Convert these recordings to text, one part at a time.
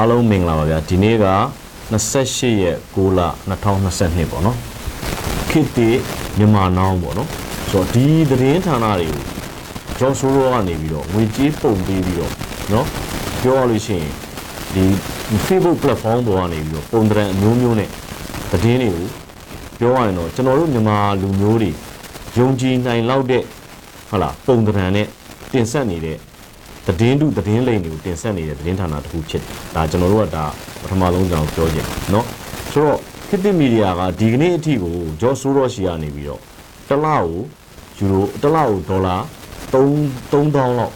အားလုံးမင်္ဂလာပါဗျာဒီနေ့က28ရက်6လ2022ပေါ့နော်ခေတ်တည်မြန်မာနောင်းပေါ့နော်ဆိုတော့ဒီသတင်းဌာနတွေကိုဂျွန်ဆိုးရောကနေပြီးတော့ငွေကြေးပုံပေးပြီးတော့နော်ပြောရလို့ရှိရင်ဒီ Facebook platform ပေါ်ကနေပြီးတော့ပုံသဏ္ဍာန်အမျိုးမျိုးနဲ့သတင်းတွေကိုပြောရရင်တော့ကျွန်တော်တို့မြန်မာလူမျိုးတွေယုံကြည်နိုင်လောက်တဲ့ဟုတ်လားပုံသဏ္ဍာန်နဲ့တင်ဆက်နေတဲ့ သတင်းတုသတင်းလိမ်တွေကိုတင်ဆက်နေတဲ့သတင်းဌာနတစ်ခုဖြစ်တယ်။ဒါကျွန်တော်တို့ကဒါပထမဆုံးကျွန်တော်ပြောချင်တယ်เนาะဆိုတော့ခေတ်သစ်မီဒီယာကဒီကနေ့အထိကိုဂျော့ဆိုးရော့ရှီကနေပြီးတော့တစ်လကိုယူရိုတစ်လကိုဒေါ်လာ3 3000လောက်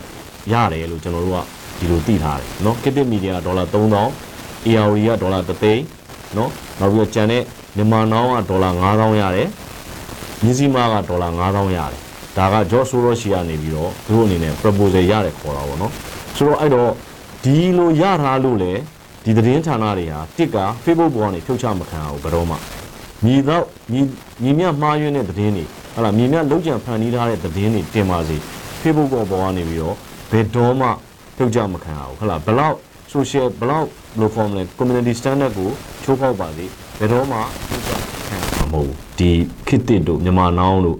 ရတယ်လို့ကျွန်တော်တို့ကဒီလိုသိထားတယ်เนาะခေတ်သစ်မီဒီယာဒေါ်လာ3000 ARD ကဒေါ်လာ3သိန်းเนาะနောက်ပြီးတော့ကျန်တဲ့မြန်မာနောင်းကဒေါ်လာ9000ရတယ်မြင်းစီမားကဒေါ်လာ9000ရတယ် ဒါက George Soros ရှိကနေပြီးတော့သူတို့အနေနဲ့ proposal ရတယ်ခေါ်တာပေါ့နော်ဆိုတော့အဲ့တော့ဒီလိုရထားလို့လေဒီသတင်းဌာနတွေဟာတစ်က Facebook ပေါ်ကနေဖြုတ်ချမခံအောင်ဘယ်တော့မှညီတော့ညီညီမြမှားယွင်းတဲ့သတင်းတွေဟလာညီမြလုံးကြံဖန်တီးထားတဲ့သတင်းတွေတင်ပါစေ Facebook ပေါ်ပေါ်ကနေပြီးတော့ဘယ်တော့မှဖြုတ်ချမခံအောင်ဟလာဘလောက် social ဘလောက်လို့ခေါ်မလဲ community standard ကိုချိုးဖောက်ပါစေဘယ်တော့မှဖြုတ်ချခံမှာမဟုတ်ဘူးဒီခစ်တစ်တို့မြန်မာနောင်းတို့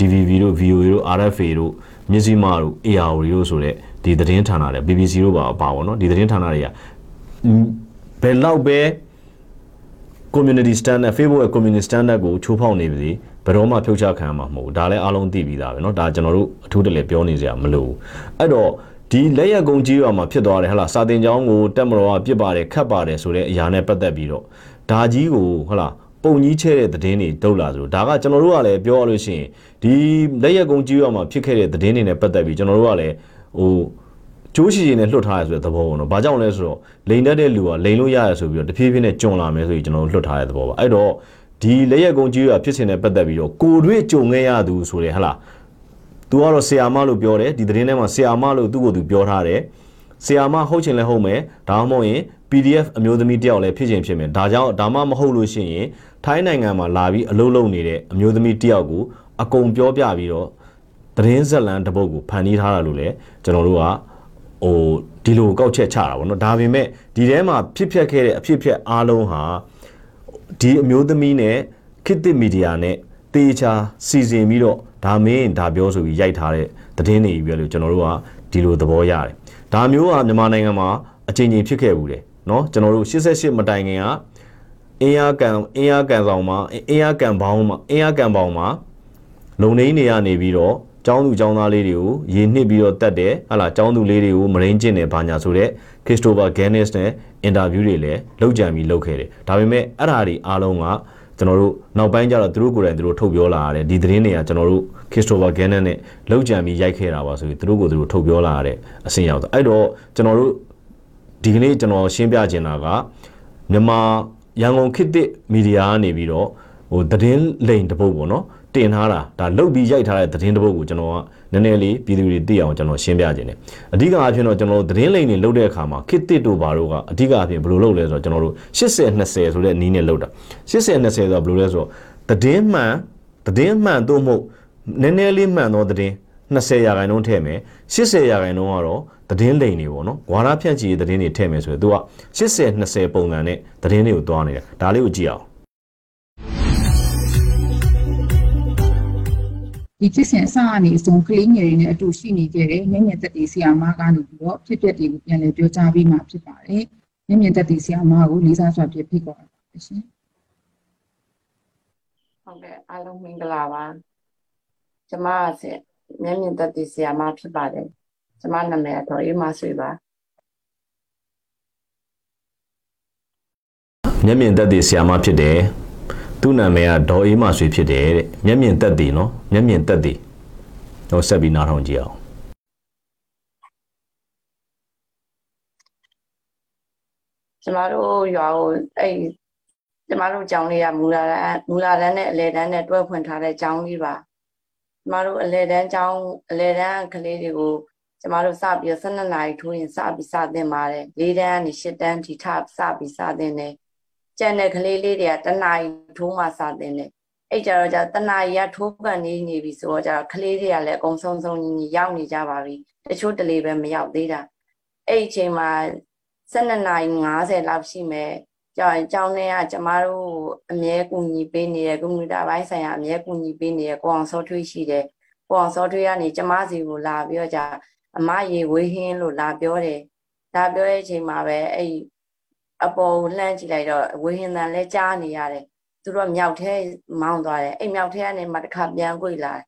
DVB တို့ VOA တို့ RFA တို့မြစည်းမတို့ AR တို့ဆိုတဲ့ဒီသတင်းဌာနတွေ BBC တို့ပါပါပေါ့နော်ဒီသတင်းဌာနတွေကဘယ်လောက်ပဲ community standard Facebook ရဲ့ community standard ကိုချိုးဖောက်နေပြီဘယ်တော့မှဖြုတ်ချခံမှာမဟုတ်ဘူးဒါလည်းအားလုံးသိပြီးသားပဲเนาะဒါကျွန်တော်တို့အထူးတလဲပြောနေစရာမလိုဘူးအဲ့တော့ဒီလက်ရက်ကုန်းကြီးရွာမှာဖြစ်သွားတယ်ဟလာစာတင်ကျောင်းကိုတက်မတော်ကပြစ်ပါတယ်ခတ်ပါတယ်ဆိုတဲ့အရာနဲ့ပတ်သက်ပြီးတော့ဒါကြီးကိုဟလာ ပုံကြီးချဲတဲ့သတင်းတွေတုတ်လာဆိုဒါကကျွန်တော်တို့ကလည်းပြောရလို့ရှိရင်ဒီလက်ရက်ကုန်းကြီးရွာမှာဖြစ်ခဲ့တဲ့သတင်းတွေနဲ့ပတ်သက်ပြီးကျွန်တော်တို့ကလည်းဟိုကျိုးရှိရှိနဲ့လွတ်ထားရဆိုတဲ့သဘောပေါ့နော်။ဘာကြောင့်လဲဆိုတော့လိန်တတ်တဲ့လူကလိန်လို့ရရဆိုပြီးတော့တဖြည်းဖြည်းနဲ့ကြုံလာမယ်ဆိုပြီးကျွန်တော်တို့လွတ်ထားတဲ့သဘောပါ။အဲ့တော့ဒီလက်ရက်ကုန်းကြီးရွာဖြစ်စဉ်နဲ့ပတ်သက်ပြီးတော့ကိုတွေ့ကြုံခဲ့ရသူဆိုတဲ့ဟလား။ तू ကတော့ဆီယာမလို့ပြောတယ်ဒီသတင်းထဲမှာဆီယာမလို့သူ့ကိုသူပြောထားတယ်။ဆီယာမဟုတ်ချင်လဲဟုတ်မယ်။ဒါမှမဟုတ်ရင် PDF အမျိုးသမီးတယောက်လည်းဖြစ်ချင်ဖြစ်မယ်။ဒါကြောင့်ဒါမှမဟုတ်လို့ရှိရင် ထိုင်းနိုင်ငံမှာလာပြီးအလုပ်လုပ်နေတဲ့အမျိုးသမီးတယောက်ကိုအကုန်ပြောပြပြီးတော့သတင်းဇက်လန်တစ်ပုဒ်ကိုဖန်တီးထားတာလို့လည်းကျွန်တော်တို့ကဟိုဒီလိုကောက်ချက်ချတာပေါ့နော်ဒါပေမဲ့ဒီထဲမှာဖြစ်ပျက်ခဲ့တဲ့အဖြစ်အပျက်အားလုံးဟာဒီအမျိုးသမီးနဲ့ခေတ်သစ်မီဒီယာနဲ့တေချာစီစဉ်ပြီးတော့ဒါမင်းဒါပြောဆိုပြီးရိုက်ထားတဲ့သတင်းတွေပြီးလို့ကျွန်တော်တို့ကဒီလိုသဘောရတယ်ဒါမျိုးကမြန်မာနိုင်ငံမှာအချိန်ချင်းဖြစ်ခဲ့ဘူးတယ်เนาะကျွန်တော်တို့88မတိုင်ခင်က အင်းရကန်အင်းရကန်ဆောင်မှာအင်းရကန်ပေါင်းမှာအင်းရကန်ပေါင်းမှာလုံနေနေရနေပြီးတော့ကျောင်းသူကျောင်းသားလေးတွေကိုရေနှစ်ပြီးတော့တက်တယ်ဟာလာကျောင်းသူလေးတွေကိုမရင်းကျင့်တယ်ဘာညာဆိုတဲ့ခရစ်စတိုဖာဂန်နစ်နဲ့အင်တာဗျူးတွေလည်းလုပ်ကြံပြီးလုပ်ခဲ့တယ်ဒါပေမဲ့အဲ့ဓာတွေအားလုံးကကျွန်တော်တို့နောက်ပိုင်းကျတော့သူတို့ကိုယ်တိုင်သူတို့ထုတ်ပြောလာရတယ်ဒီသတင်းတွေကကျွန်တော်တို့ခရစ်စတိုဖာဂန်နစ်နဲ့လုပ်ကြံပြီးရိုက်ခဲ့တာပါဆိုပြီးသူတို့ကိုသူတို့ထုတ်ပြောလာရတဲ့အဆင့်ရောက်တော့အဲ့တော့ကျွန်တော်တို့ဒီကနေ့ကျွန်တော်ရှင်းပြချင်တာကမြန်မာ ရန်ကုန်ခေတ်သစ်မီဒီယာကနေပြီးတော့ဟိုသတင်းလိန်တပုတ်ပေါ့နော်တင်ထားတာဒါလုတ်ပြီးရိုက်ထားတဲ့သတင်းတပုတ်ကိုကျွန်တော်ကနည်းနည်းလေးပြည်သူတွေသိအောင်ကျွန်တော်ရှင်းပြခြင်းတယ်အဓိကအဖြစ်တော့ကျွန်တော်တို့သတင်းလိန်တွေလုတ်တဲ့အခါမှာခေတ်သစ်တို့ဘာတို့ကအဓိကအဖြစ်ဘယ်လိုလုပ်လဲဆိုတော့ကျွန်တော်တို့80 20ဆိုတဲ့နီးနဲ့လုတ်တာ80 20ဆိုတော့ဘယ်လိုလဲဆိုတော့သတင်းမှန်သတင်းမှန်တို့မဟုတ်နည်းနည်းလေးမှန်သောသတင်း20ရာခိုင်နှုန်းထည့်မယ်80ရာခိုင်နှုန်းကတော့ သတင်းလိန်တွေပေါ့နော်။ဝါရဖြန့်ချီသတင်းတွေထည့်မယ်ဆိုရင် तू က80 20ပုံစံနဲ့သတင်းတွေကိုတွားနေတာ။ဒါလေးကိုကြည့်အောင်ဒီဖြစ်စဉ်အစအနေအဆုံးကလေးငယ်တွေနဲ့အတူရှိနေခဲ့တဲ့မျက်မြင်သက်သေဆရာမကနေပြီးတော့ဖြစ်ပျက်တွေကိုပြန်လည်ပြောကြားပြီးမှဖြစ်ပါတယ်။မျက်မြင်သက်သေဆရာမကိုလေးစားစွာပြဖိခေါ်ပါရှင်။ဟုတ်ကဲ့အားလုံးမင်္ဂလာပါ။ကျမကမျက်မြင်သက်သေဆရာမဖြစ်ပါတယ်။ ကျမနာမည်တော့အေးမဆွေပါမျက်မြင်သက်သေဆရာမဖြစ်တယ်သူ့နာမည်ကဒေါ်အေးမဆွေဖြစ်တယ်တဲ့မျက်မြင်သက်သေနော်မျက်မြင်သက်သေဟိုဆက်ပြီးနားထောင်ကြည့်အောင်ကျမတို့ရွာကိုအဲ့ကျမတို့ကျောင်းလေးကမူလာတန်းမူလာတန်းနဲ့အလဲတန်းနဲ့တွဲဖွင့်ထားတဲ့ကျောင်းလေးပါကျမတို့အလဲတန်းကျောင်းအလဲတန်းကလေးတွေကို ကျမတို့စပြီးတော့12နာရီထိုးရင်စပြီးစသင်ပါတယ်၄တန်းကနေ၈တန်းထိထစပြီးစသင်တယ်ကြံတဲ့ကလေးလေးတွေကတနာရီထိုးမှစသင်တယ်အဲ့ကြတော့ကြတနာရီကထိုးကန်နေနေပြီဆိုတော့ကြကလေးတွေကလည်းအကုန်ဆုံးဆုံးညီညီရောက်နေကြပါပြီတချို့တလေပဲမရောက်သေးတာအဲ့အချိန်မှာ12နာရီ50လောက်ရှိမယ်ကြောင်ကြောင်းထဲကကျမတို့အမြဲကူညီပေးနေတဲ့ကွန်ပျူတာဘိုင်းဆိုင်ရာအမြဲကူညီပေးနေတဲ့ကိုအောင်စောထွေးရှိတယ်ကိုအောင်စောထွေးကနေကျမစီကိုလာပြီးတော့ကြ အမရေဝေးဟင်းလို့လာပြောတယ်လာပြောတဲ့အချိန်မှာပဲအဲ့အပေါ်ကိုလှမ်းကြည့်လိုက်တော့ဝေးဟင်းတန်လဲကြားနေရတယ်သူတို့ကမြောက်ထဲမောင်းသွားတယ်အဲ့မြောက်ထဲကနေမှတစ်ခါပြန်ကြွေလာတယ်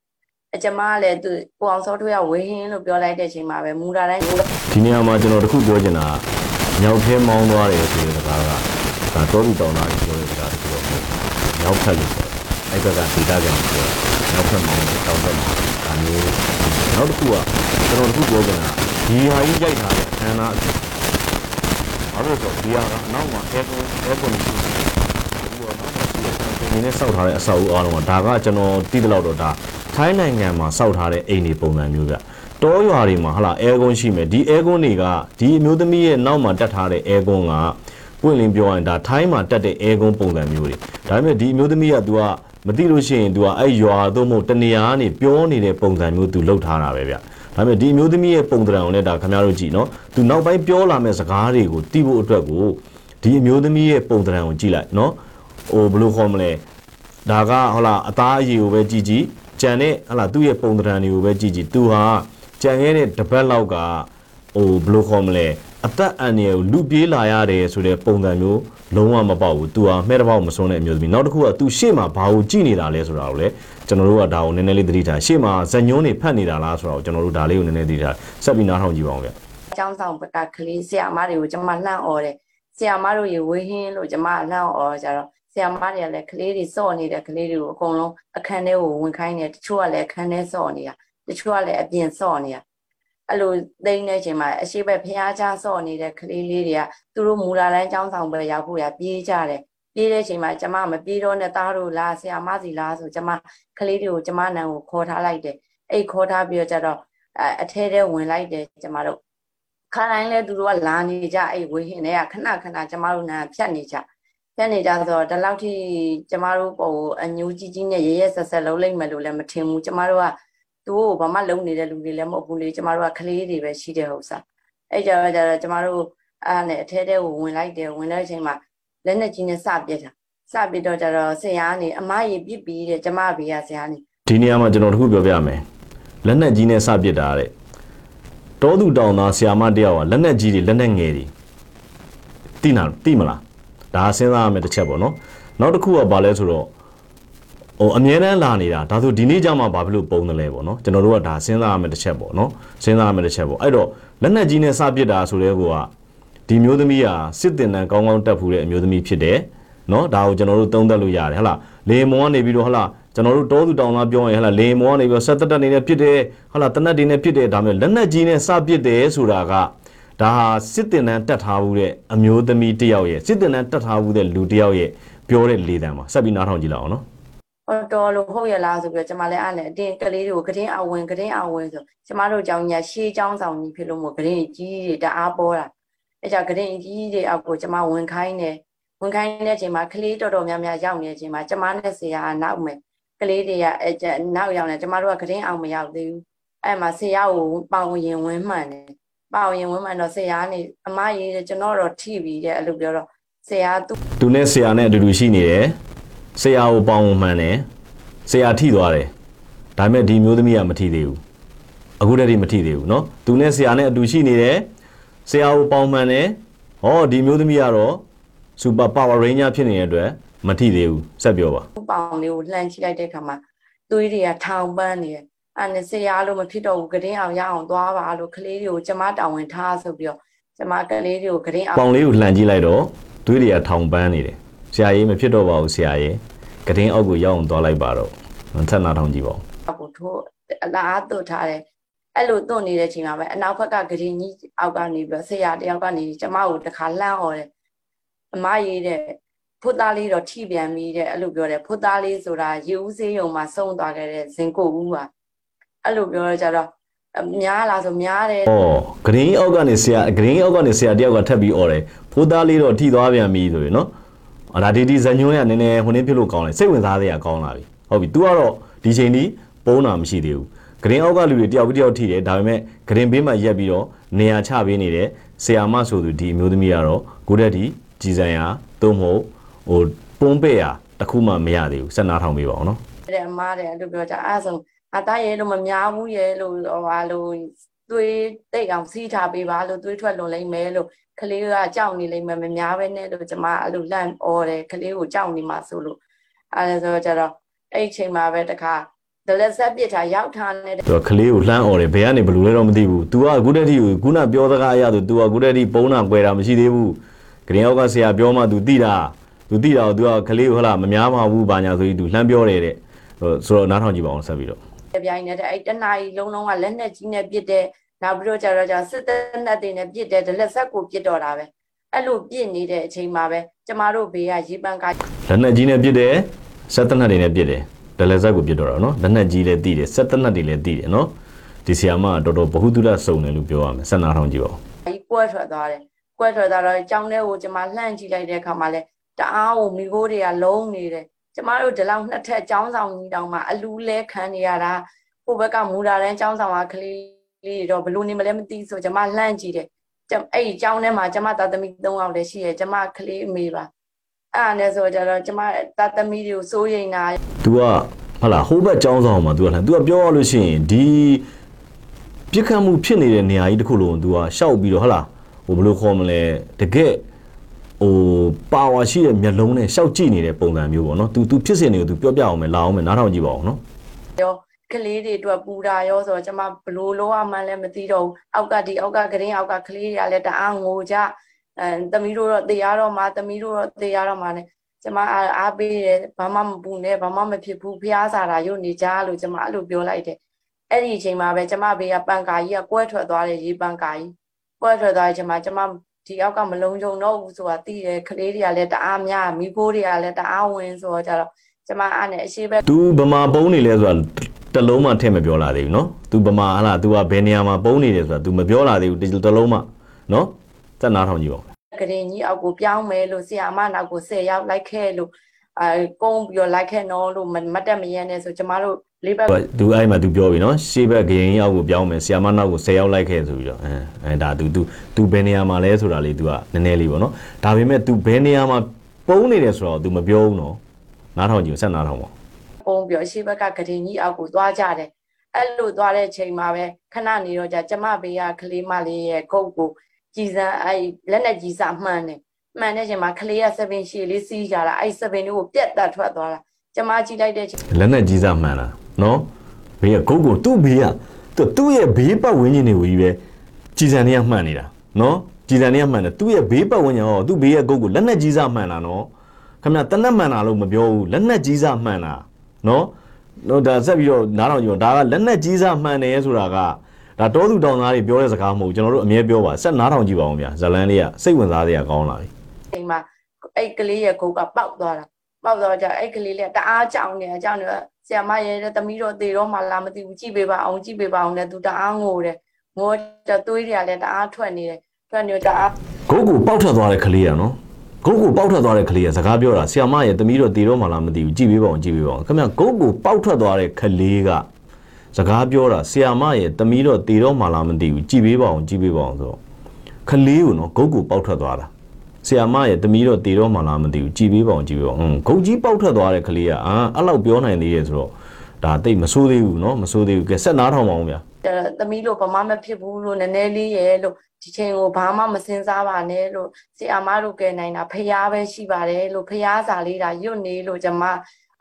အကျမကလည်းသူကိုအောင်စောထွေးကဝေးဟင်းလို့ပြောလိုက်တဲ့အချိန်မှာပဲမူတာတိုင်းဒီနေရာမှာကျွန်တော်တခုပြောချင်တာကမြောက်ထဲမောင်းသွားတယ်ဆိုတဲ့စကားကဒါတော်သူတောင်းတာပြောတဲ့စကားတခုတော့မဟုတ်ဘူးမြောက်ဖက်လို့ပြောတယ်အဲ့ဘက်ကဒေတာကန်ပြောတယ်မြောက်ဖက်မောင်းတယ်တောင်းဖက်မောင်းတယ်ဒါမျိုး နောက်တစ်ခုကကျွန်တော်တခုပြောချင်တာဒီဟာကြီးရိုက်ထားတဲ့အခမ်းအနားအဖြစ်ဘာလို့လဲဆိုတော့ဒီဟာကအနောက်မှာ air con air con ဒီကတော့ဒီနေ့စောက်ထားတဲ့အဆောက်အဦအားလုံးကဒါကကျွန်တော်တိတိလောက်တော့ဒါထိုင်းနိုင်ငံမှာစောက်ထားတဲ့အိမ်တွေပုံစံမျိုးပြတောရွာတွေမှာဟလာအဲကွန်းရှိမယ်ဒီအဲကွန်းတွေကဒီအမျိုးသမီးရဲ့နောက်မှာတက်ထားတဲ့အဲကွန်းကပွင့်လင်းပြောရင်ဒါထိုင်းမှာတက်တဲ့အဲကွန်းပုံစံမျိုးတွေဒါပေမဲ့ဒီအမျိုးသမီးက तू က မသိလို့ရှိရင် तू อ่ะအဲ့ရွာသို့မဟုတ်တနေရာကနေပြောနေတဲ့ပုံစံမျိုး तू လောက်ထားတာပဲဗျဒါပေမဲ့ဒီအမျိုးသမီးရဲ့ပုံသဏ္ဍာန်ကိုလည်းဒါခင်ဗျားတို့ကြည့်နော်သူနောက်ပိုင်းပြောလာမယ့်စကားတွေကိုသိဖို့အတွက်ကိုဒီအမျိုးသမီးရဲ့ပုံသဏ္ဍာန်ကိုကြည့်လိုက်နော်ဟိုဘယ်လိုခေါ်မလဲဒါကဟုတ်လားအသားအရေကိုပဲကြည့်ကြည့်ကြံတဲ့ဟုတ်လားသူ့ရဲ့ပုံသဏ္ဍာန်တွေကိုပဲကြည့်ကြည့်သူဟာကြံခဲ့တဲ့တပတ်လောက်ကဟိုဘယ်လိုခေါ်မလဲ အသက်အန္တရာယ်ကိုလူပြေးလာရတယ်ဆိုတဲ့ပုံစံမျိုးလုံးဝမပေါက်ဘူးသူဟာမဲ့တစ်ပေါက်မစွန်းတဲ့အမျိုးသမီးနောက်တစ်ခုကသူရှေ့မှာဘာကိုကြည်နေတာလဲဆိုတာကိုလည်းကျွန်တော်တို့ကဒါကိုနည်းနည်းလေးသတိထားရှေ့မှာဇညွန်းတွေဖတ်နေတာလားဆိုတာကိုကျွန်တော်တို့ဒါလေးကိုနည်းနည်းသတိထားဆက်ပြီးနားထောင်ကြည့်ပါအောင်ဗျအကြောင်းဆောင်ဘက်ကကလေးဆရာမတွေကိုကျမလှမ်းអော်တယ်ဆရာမတို့ရေဝေးဟင်းလို့ကျမလှမ်းអော်ကြတော့ဆရာမတွေကလည်းကလေးတွေစော့နေတဲ့ကလေးတွေကိုအကုန်လုံးအခန်းထဲကိုဝင်ခိုင်းတယ်တချို့ကလည်းအခန်းထဲစော့နေတာတချို့ကလည်းအပြင်စော့နေတာ အဲ့လိုသိနေတဲ့အချိန်မှာအရှိဘက်ဖះချစော့နေတဲ့ကလေးလေးတွေကသူတို့မူလာတိုင်းចောင်းဆောင်ပဲရောက်ဖို့ရပြေးကြတယ်ပြေးတဲ့အချိန်မှာကျမမပြေးတော့နဲ့သားတို့လားဆရာမစီလားဆိုကျမကလေးတွေကိုကျမနံကိုခေါ်ထားလိုက်တယ်အဲ့ခေါ်ထားပြီးတော့ကျတော့အထဲထဲဝင်လိုက်တယ်ကျမတို့ခါတိုင်းလဲသူတို့ကလာနေကြအဲ့ဝေဟင်တွေကခဏခဏကျမတို့နာဖြတ်နေကြဖြတ်နေကြဆိုတော့ဒီလောက်ထိကျမတို့ပုံအညူကြီးကြီးနဲ့ရရဲဆက်ဆက်လုံးလိုက်မယ်လို့လည်းမထင်ဘူးကျမတို့က သူ့ကိုဘာမှလုံနေတဲ့လူတွေလည်းမဟုတ်ဘူးလေကျမတို့ကကလေးတွေပဲရှိတဲ့ဟုတ်စားအဲ့ကြတော့ကျတော့ကျမတို့အားနဲ့အထဲထဲကိုဝင်လိုက်တယ်ဝင်တဲ့အချိန်မှာလက်နဲ့ကြီးနဲ့စပြစ်တာစပြစ်တော့ကျတော့ဆရာကနေအမကြီးပြစ်ပြီးတဲ့ကျမဘေးကဆရာနေဒီနေရာမှာကျွန်တော်တခုပြောပြမယ်လက်နက်ကြီးနဲ့စပစ်တာတဲ့တောသူတောင်သားဆီယာမတယောက်ကလက်နက်ကြီးတွေလက်နက်ငယ်တွေတိနာတိမလားဒါစဉ်းစားရမယ်တစ်ချက်ပေါ့နော်နောက်တစ်ခုကဘာလဲဆိုတော့ ဟိုအမြဲတမ်းလာနေတာဒါဆိုဒီနေ့ကြမှာဘာဖြစ်လို့ပုံတယ်လဲပေါ့နော်ကျွန်တော်တို့ကဒါစဉ်းစားရမယ်တစ်ချက်ပေါ့နော်စဉ်းစားရမယ်တစ်ချက်ပေါ့အဲ့တော့လက်နက်ကြီးနဲ့စပစ်တာဆိုတဲ့ကောကဒီမျိုးသမီးဟာစစ်တင်တန်းကောင်းကောင်းတက်ဖူးတဲ့အမျိုးသမီးဖြစ်တယ်နော်ဒါကိုကျွန်တော်တို့သုံးသပ်လို့ရတယ်ဟဟလားလေမောကနေပြီးတော့ဟဟလားကျွန်တော်တို့တောသူတောင်သားပြောရင်ဟဟလားလေမောကနေပြီးတော့ဆက်တက်တက်နေနဲ့ဖြစ်တယ်ဟဟလားတနက်တွေနဲ့ဖြစ်တယ်ဒါမျိုးလက်နက်ကြီးနဲ့စပစ်တယ်ဆိုတာကဒါဟာစစ်တင်တန်းတက်ထားဘူးတဲ့အမျိုးသမီးတစ်ယောက်ရဲ့စစ်တင်တန်းတက်ထားဘူးတဲ့လူတစ်ယောက်ရဲ့ပြောတဲ့လေတံပါဆက်ပြီးနားထောင်ကြည့်လိုက်အောင်နော် ဟောတော်လို့ဟုတ်ရလားဆိုပြီးတော့ကျမလည်းအဲ့လည်းအတင်းကလေးတွေကိုကတင်းအဝင်ကတင်းအဝင်ဆိုကျမတို့ကြောင့်ညာရှေးចောင်းဆောင်ကြီးဖြစ်လို့မို့ကတင်းကြီးတွေတအားပေါ်တာအဲ့ကြောင့်ကတင်းကြီးတွေအောက်ကိုကျမဝင်ခိုင်းတယ်ဝင်ခိုင်းတဲ့အချိန်မှာကလေးတော်တော်များများရောက်နေတဲ့အချိန်မှာကျမနဲ့ဆရာကနောက်မယ်ကလေးတွေကအဲ့ကျနောက်ရောက်နေကျမတို့ကကတင်းအောင်မရောက်သေးဘူးအဲ့မှာဆရာကိုပေါင်ရင်ဝင်းမှန်တယ်ပေါင်ရင်ဝင်းမှန်တော့ဆရာကနေအမရေးတယ်ကျွန်တော်တော့ထိပြီးတဲ့အဲ့လိုပြောတော့ဆရာသူသူနဲ့ဆရာနဲ့အတူတူရှိနေတယ် ဆရာကိုပေါင်းမှန်တယ်ဆရာထိသွားတယ်ဒါပေမဲ့ဒီမျိုးသမီးကမထိသေးဘူးအခုတည်းကမထိသေးဘူးเนาะသူနဲ့ဆရာနဲ့အတူရှိနေတယ်ဆရာကိုပေါင်းမှန်တယ်ဟောဒီမျိုးသမီးကတော့စူပါပါဝါရိန်းဂျာဖြစ်နေတဲ့အတွက်မထိသေးဘူးဆက်ပြောပါ ပေါင်လေးကိုလှမ်းချိလိုက်တဲ့ခါမှာသွေးတွေကထောင်ပန်းနေတယ်အဲ့နဲ့ဆရာလို့မဖြစ်တော့ဘူးကတင်းအောင်ရအောင်သွားပါလို့ကလေးတွေကိုကျမတောင်းဝင်ထားဆိုပြီးတော့ကျမကလေးတွေကိုကတင်းအောင် ပေါင်လေးကိုလှန်ကြည့်လိုက်တော့သွေးတွေကထောင်ပန်းနေတယ် ဆရာကြီးမဖြစ်တော့ပါဘူးဆရာကြီးကတင်းအောက်ကိုရောက်အောင်သွားလိုက်ပါတော့ဆက်နာထောင်ကြည့်ပါဦးကိုထိုးအလားသွတ်ထားတယ်အဲ့လိုသွတ်နေတဲ့အချိန်မှာပဲအနောက်ဘက်ကကတင်းကြီးအောက်ကနေပြီးတော့ဆရာတယောက်ကနေကျမကိုတခါလှမ်းអော်တယ်အမရေးတဲ့ဖုတ်သားလေးတော့ထိပြန်ပြီးတဲ့အဲ့လိုပြောတယ်ဖုတ်သားလေးဆိုတာရေဦးစေးရုံမှာစုံသွားခဲ့တဲ့ဇင်ကိုဦးပါအဲ့လိုပြောတော့ကြတော့များလားဆိုများတယ်။အော်ဂရင်းအောက်ကနေဆရာဂရင်းအောက်ကနေဆရာတယောက်ကထပ်ပြီးអော်တယ်။ဖိုးသားလေးတော့ထိသွားပြန်ပြီဆိုရင်နော်။အ ဒါဒီဒီဇညွန်းရနည်းနည်းဟိုနည်းဖြစ်လို့ကောင်းတယ်စိတ်ဝင်စားစရာကောင်းလာပြီ။ဟုတ်ပြီ။ तू ကတော့ဒီချိန်นี้ပုံးတာမရှိသေးဘူး။ဂရင်းအောက်ကလူတွေတယောက်ပြီးတယောက်ထိတယ်ဒါပေမဲ့ဂရင်းဘေးမှာရက်ပြီးတော့နေရာချပေးနေတယ်။ဆဆရာမဆိုသူဒီအမျိုးသမီးကတော့ကိုတက်ဒီကြည်စံရသို့မဟုတ်ဟိုပုံးပဲ့ရတစ်ခုမှမရသေးဘူးဆက်နားထောင်ပေးပါအောင်နော်တဲ့အမားတယ်အဲ့လိုပြောကြအဲ့ဒါဆိုအသားရဲလို့မများဘူးရဲလို့ဟိုဟာလို့သွေးတိတ်အောင်စီးထားပေးပါလို့သွေးထွက်လွန်လိမ့်မယ်လို့ ကလေးကကြောက်နေလိမ့်မယ်မများပဲနဲ့လို့ကျမအဲ့လိုလန့်អော်တယ်ကလေးကိုကြောက်နေမှဆိုလို့အဲ့ဒါဆိုကြတော့အဲ့ဒီအချိန်မှာပဲတခါဒလက်ဆက်ပစ်ထားရောက်ထားတဲ့ သူကကလေးကိုလှမ်းអော်တယ်ဘယ်ကနေဘယ်လိုလဲတော့မသိဘူး तू ကအခုတက်ထိကိုခုနပြောစကားအရဆို तू ကအခုတက်ထိပုံးတာ꿰တာမရှိသေးဘူးဂရင်အောက်ကဆရာပြောမှ तू သိတာ तू သိတာကို तू ကကလေးကိုဟလာမများပါဘူးဘာညာဆိုပြီး तू လှမ်းပြောတယ်တဲ့ဟိုဆိုတော့နားထောင်ကြည့်ပါအောင်ဆက်ပြီးတော့ ပြိုင်နေတဲ့အဲ့တနားကြီးလုံးလုံးကလက်နဲ့ကြီးနဲ့ပစ်တဲ့ နောက်ပြီးတော့ကျတော့ကျစစ်တပ်နဲ့တွေနဲ့ပစ်တဲ့ဒလက်ဆက်ကိုပစ်တော့တာပဲအဲ့လိုပစ်နေတဲ့အချိန်မှာပဲကျမတို့ဘေးကရေပန်းက လက်နက်ကြီးနဲ့ပစ်တယ်ဆက်တနက်တွေနဲ့ပစ်တယ်ဒလဇက်ကိုပစ်တော့တာနော်လက်နက်ကြီးလည်းတီးတယ်ဆက်တနက်တွေလည်းတီးတယ်နော်ဒီဆီယာမကတော်တော်ဘ ഹു တုဒစုံတယ်လို့ပြောရမယ်ဆက်နားထောင်ကြည့်ပါဦး ကြီးကွက်ထွက်သွားတယ်ကွက်ထွက်သွားတော့ကြောင်းထဲကိုကျမလှန့်ကြည့်လိုက်တဲ့အခါမှာလဲတအားကိုမိခိုးတွေကလုံးနေတယ်ကျမတို့ဒီလောက်နှစ်ထပ်ចောင်းဆောင်ကြီးတောင်မှအလူလဲခံနေရတာဟိုဘက်ကမူတာတန်းចောင်းဆောင်ကကလေး လေးတွေတော့ဘလို့နေမလဲမသိဆိုကျမလှန့်ကြည့်တယ်ကျအဲ့ဒီចောင်းထဲမှာကျမသားသမီး၃ယောက်လည်းရှိရဲ့ကျမကလေးအမေပါအဲ့ဒါနဲ့ဆိုကြတော့ကျမသားသမီးတွေကိုစိုးရိမ်တာ तू ကဟုတ်လားဟိုဘက်ចောင်းဆောင်မှာ तू ကလှမ်း तू ကပြောရလို့ရှိရင်ဒီပြစ်ခတ်မှုဖြစ်နေတဲ့နေရာကြီးတစ်ခုလုံး तू ကရှောက်ပြီးတော့ဟုတ်လားဟိုဘယ်လိုခေါ်မလဲတကယ်ဟိုပါဝါရှိတဲ့မျက်လုံးနဲ့ရှောက်ကြည့်နေတဲ့ပုံစံမျိုးပေါ့နော် तू तू ဖြစ်စဉ်တွေကို तू ပြောပြအောင်မယ်လာအောင်မယ်နားထောင်ကြည့်ပါအောင်နော် ရော ကလေးတွေအတွက်ပူတာရောဆိုတော့ကျမဘလို့လောရမှန်းလည်းမသိတော့ဘူးအောက်ကဒီအောက်ကဂရင်းအောက်ကကလေးတွေကလည်းတအားငိုကြအဲသမီးတို့တော့တေရတော့မှသမီးတို့တော့တေရတော့မှ ਨੇ ကျမအားအားပေးတယ်ဘာမှမပူနဲ့ဘာမှမဖြစ်ဘူးဖျားစားတာရုပ်နေကြလို့ကျမအဲ့လိုပြောလိုက်တယ်အဲ့ဒီအချိန်မှာပဲကျမဘေးကပန်ကာကြီးကကွဲထွက်သွားတယ်ရေပန်ကာကြီးကွဲထွက်သွားတဲ့အချိန်မှာကျမဒီအောက်ကမလုံးကြုံတော့ဘူးဆိုတာသိတယ်ကလေးတွေကလည်းတအားများမိခိုးတွေကလည်းတအားဝင်ဆိုတော့ကြတော့ကျမအားနဲ့အရှိပဲ तू ဗမာပုံးနေလဲဆိုတာ တလုံးမှထည့်မပြောလာသေးဘူးနော်။ तू ဗမာဟလား तू ကဘယ်နေရာမှာပုံနေတယ်ဆိုတာ तू မပြောလာသေးဘူးတလုံးမှနော်။စက်နားထောင်ကြည့်ပါဦး။ကရင်ကြီးအောက်ကိုပြောင်းမယ်လို့ဆီယာမနောက်ကို10ရောက်လိုက်ခဲ့လို့အဲကုန်းပြီးတော့လိုက်ခဲ့နော်လို့မတက်မရမ်းနဲ့ဆိုကျမတို့လေးဘက်သူအဲ့မှာသူပြောပြီနော်ရှေ့ဘက်ဂရင်အောက်ကိုပြောင်းမယ်ဆီယာမနောက်ကို10ရောက်လိုက်ခဲ့ဆိုပြီးတော့အဲအဲဒါ तू तू तू ဘယ်နေရာမှာလဲဆိုတာလေး तू ကနည်းနည်းလေးပေါ့နော်ဒါပေမဲ့ तू ဘယ်နေရာမှာပုံနေတယ်ဆိုတော့ तू မပြောဘူးနော်နားထောင်ကြည့်ဆက်နားထောင်ပါ ပုံပြီးတော့ရှေ့ဘက်ကကဒင်ကြီးအောက်ကိုသွားကြတယ်အဲ့လိုသွားတဲ့ချိန်မှာပဲခဏနေတော့ကြကျမဘေးကကလေးမလေးရဲ့ကုတ်ကိုကြည်စံအဲ့လက်နဲ့ကြည်စံမှန်တယ်မှန်တဲ့ချိန်မှာကလေးကဆပင်ရှည်လေးစီးကြတာအဲ့ဆပင်လေးကိုပြက်တက်ထွက်သွားတာကျမကြည့်လိုက်တဲ့ချိန်လက်နဲ့ကြည်စံမှန်လားနော်ဘေးကကုတ်ကိုသူ့ဘေးကသူ့ရဲ့ဘေးပတ်ဝန်းကျင်တွေကိုကြီးပဲကြည်စံတွေကမှန်နေတာနော်ကြည်စံတွေကမှန်တယ်သူ့ရဲ့ဘေးပတ်ဝန်းကျင်ဟောသူ့ဘေးရဲ့ကုတ်ကိုလက်နဲ့ကြီးစားမှန်တာနော်ခင်ဗျာတနက်မှန်တာလို့မပြောဘူးလက်နဲ့ကြီးစားမှန်တာ နော်နော်ဒါဆက်ပြီးတော့နားထောင်ကြည့်ပါဒါကလက်နက်ကြီးစားမှန်တယ်ဆိုတာကဒါတောသူတောင်သားတွေပြောတဲ့စကားမဟုတ်ကျွန်တော်တို့အမြဲပြောပါဆက်နားထောင်ကြည့်ပါအောင်ဗျာဇလန်းလေးကစိတ်ဝင်စားစရာကောင်းလာပြီအိမ်မှာအဲ့ကလေးရဲ့ဂုတ်ကပေါက်သွားတာပေါက်သွားကြအဲ့ကလေးလေးတအားကြောင်နေတာကြောင်နေတော့ဆရာမရဲ့သမီးတော့သေတော့မှလာမသိဘူးကြည့်ပေးပါအောင်ကြည့်ပေးပါအောင်နဲ့သူတအားငိုတယ်ငိုတော့သွေးတွေကလည်းတအားထွက်နေတယ်ထွက်နေတော့ဂုတ်ကိုပေါက်ထွက်သွားတဲ့ကလေးရနော် ဂုတ်ကိုပေါက်ထွက်သွားတဲ့ကလေးရစကားပြောတာဆီယမရဲ့တမီးတော့တည်တော့မှလားမသိဘူးကြည့်ပေးပါအောင်ကြည့်ပေးပါအောင်ခင်ဗျဂုတ်ကိုပေါက်ထွက်သွားတဲ့ကလေးကစကားပြောတာဆီယမရဲ့တမီးတော့တည်တော့မှလားမသိဘူးကြည့်ပေးပါအောင်ကြည့်ပေးပါအောင်ဆိုတော့ကလေးကိုနော်ဂုတ်ကိုပေါက်ထွက်သွားတာဆီယမရဲ့တမီးတော့တည်တော့မှလားမသိဘူးကြည့်ပေးပါအောင်ကြည့်ပေးပါအောင်ဟွန်းဂုတ်ကြီးပေါက်ထွက်သွားတဲ့ကလေးကအာအဲ့လောက်ပြောနိုင်သေးရဲ့ဆိုတော့ဒါတိတ်မဆိုးသေးဘူးနော်မဆိုးသေးဘူးကဲဆက်နားထောင်ပါအောင်ဗျာသမီးလို့ဘာမှမဖြစ်ဘူးလို့နည်းနည်းလေးရဲ့လို့ ဒီချိန်ကိုဘာမှမစင်စားပါနဲ့လို့ဆီအမတို့ကဲနိုင်တာဖျားပဲရှိပါတယ်လို့ဖျားစာလေးဒါရွတ်နေလို့ကျမ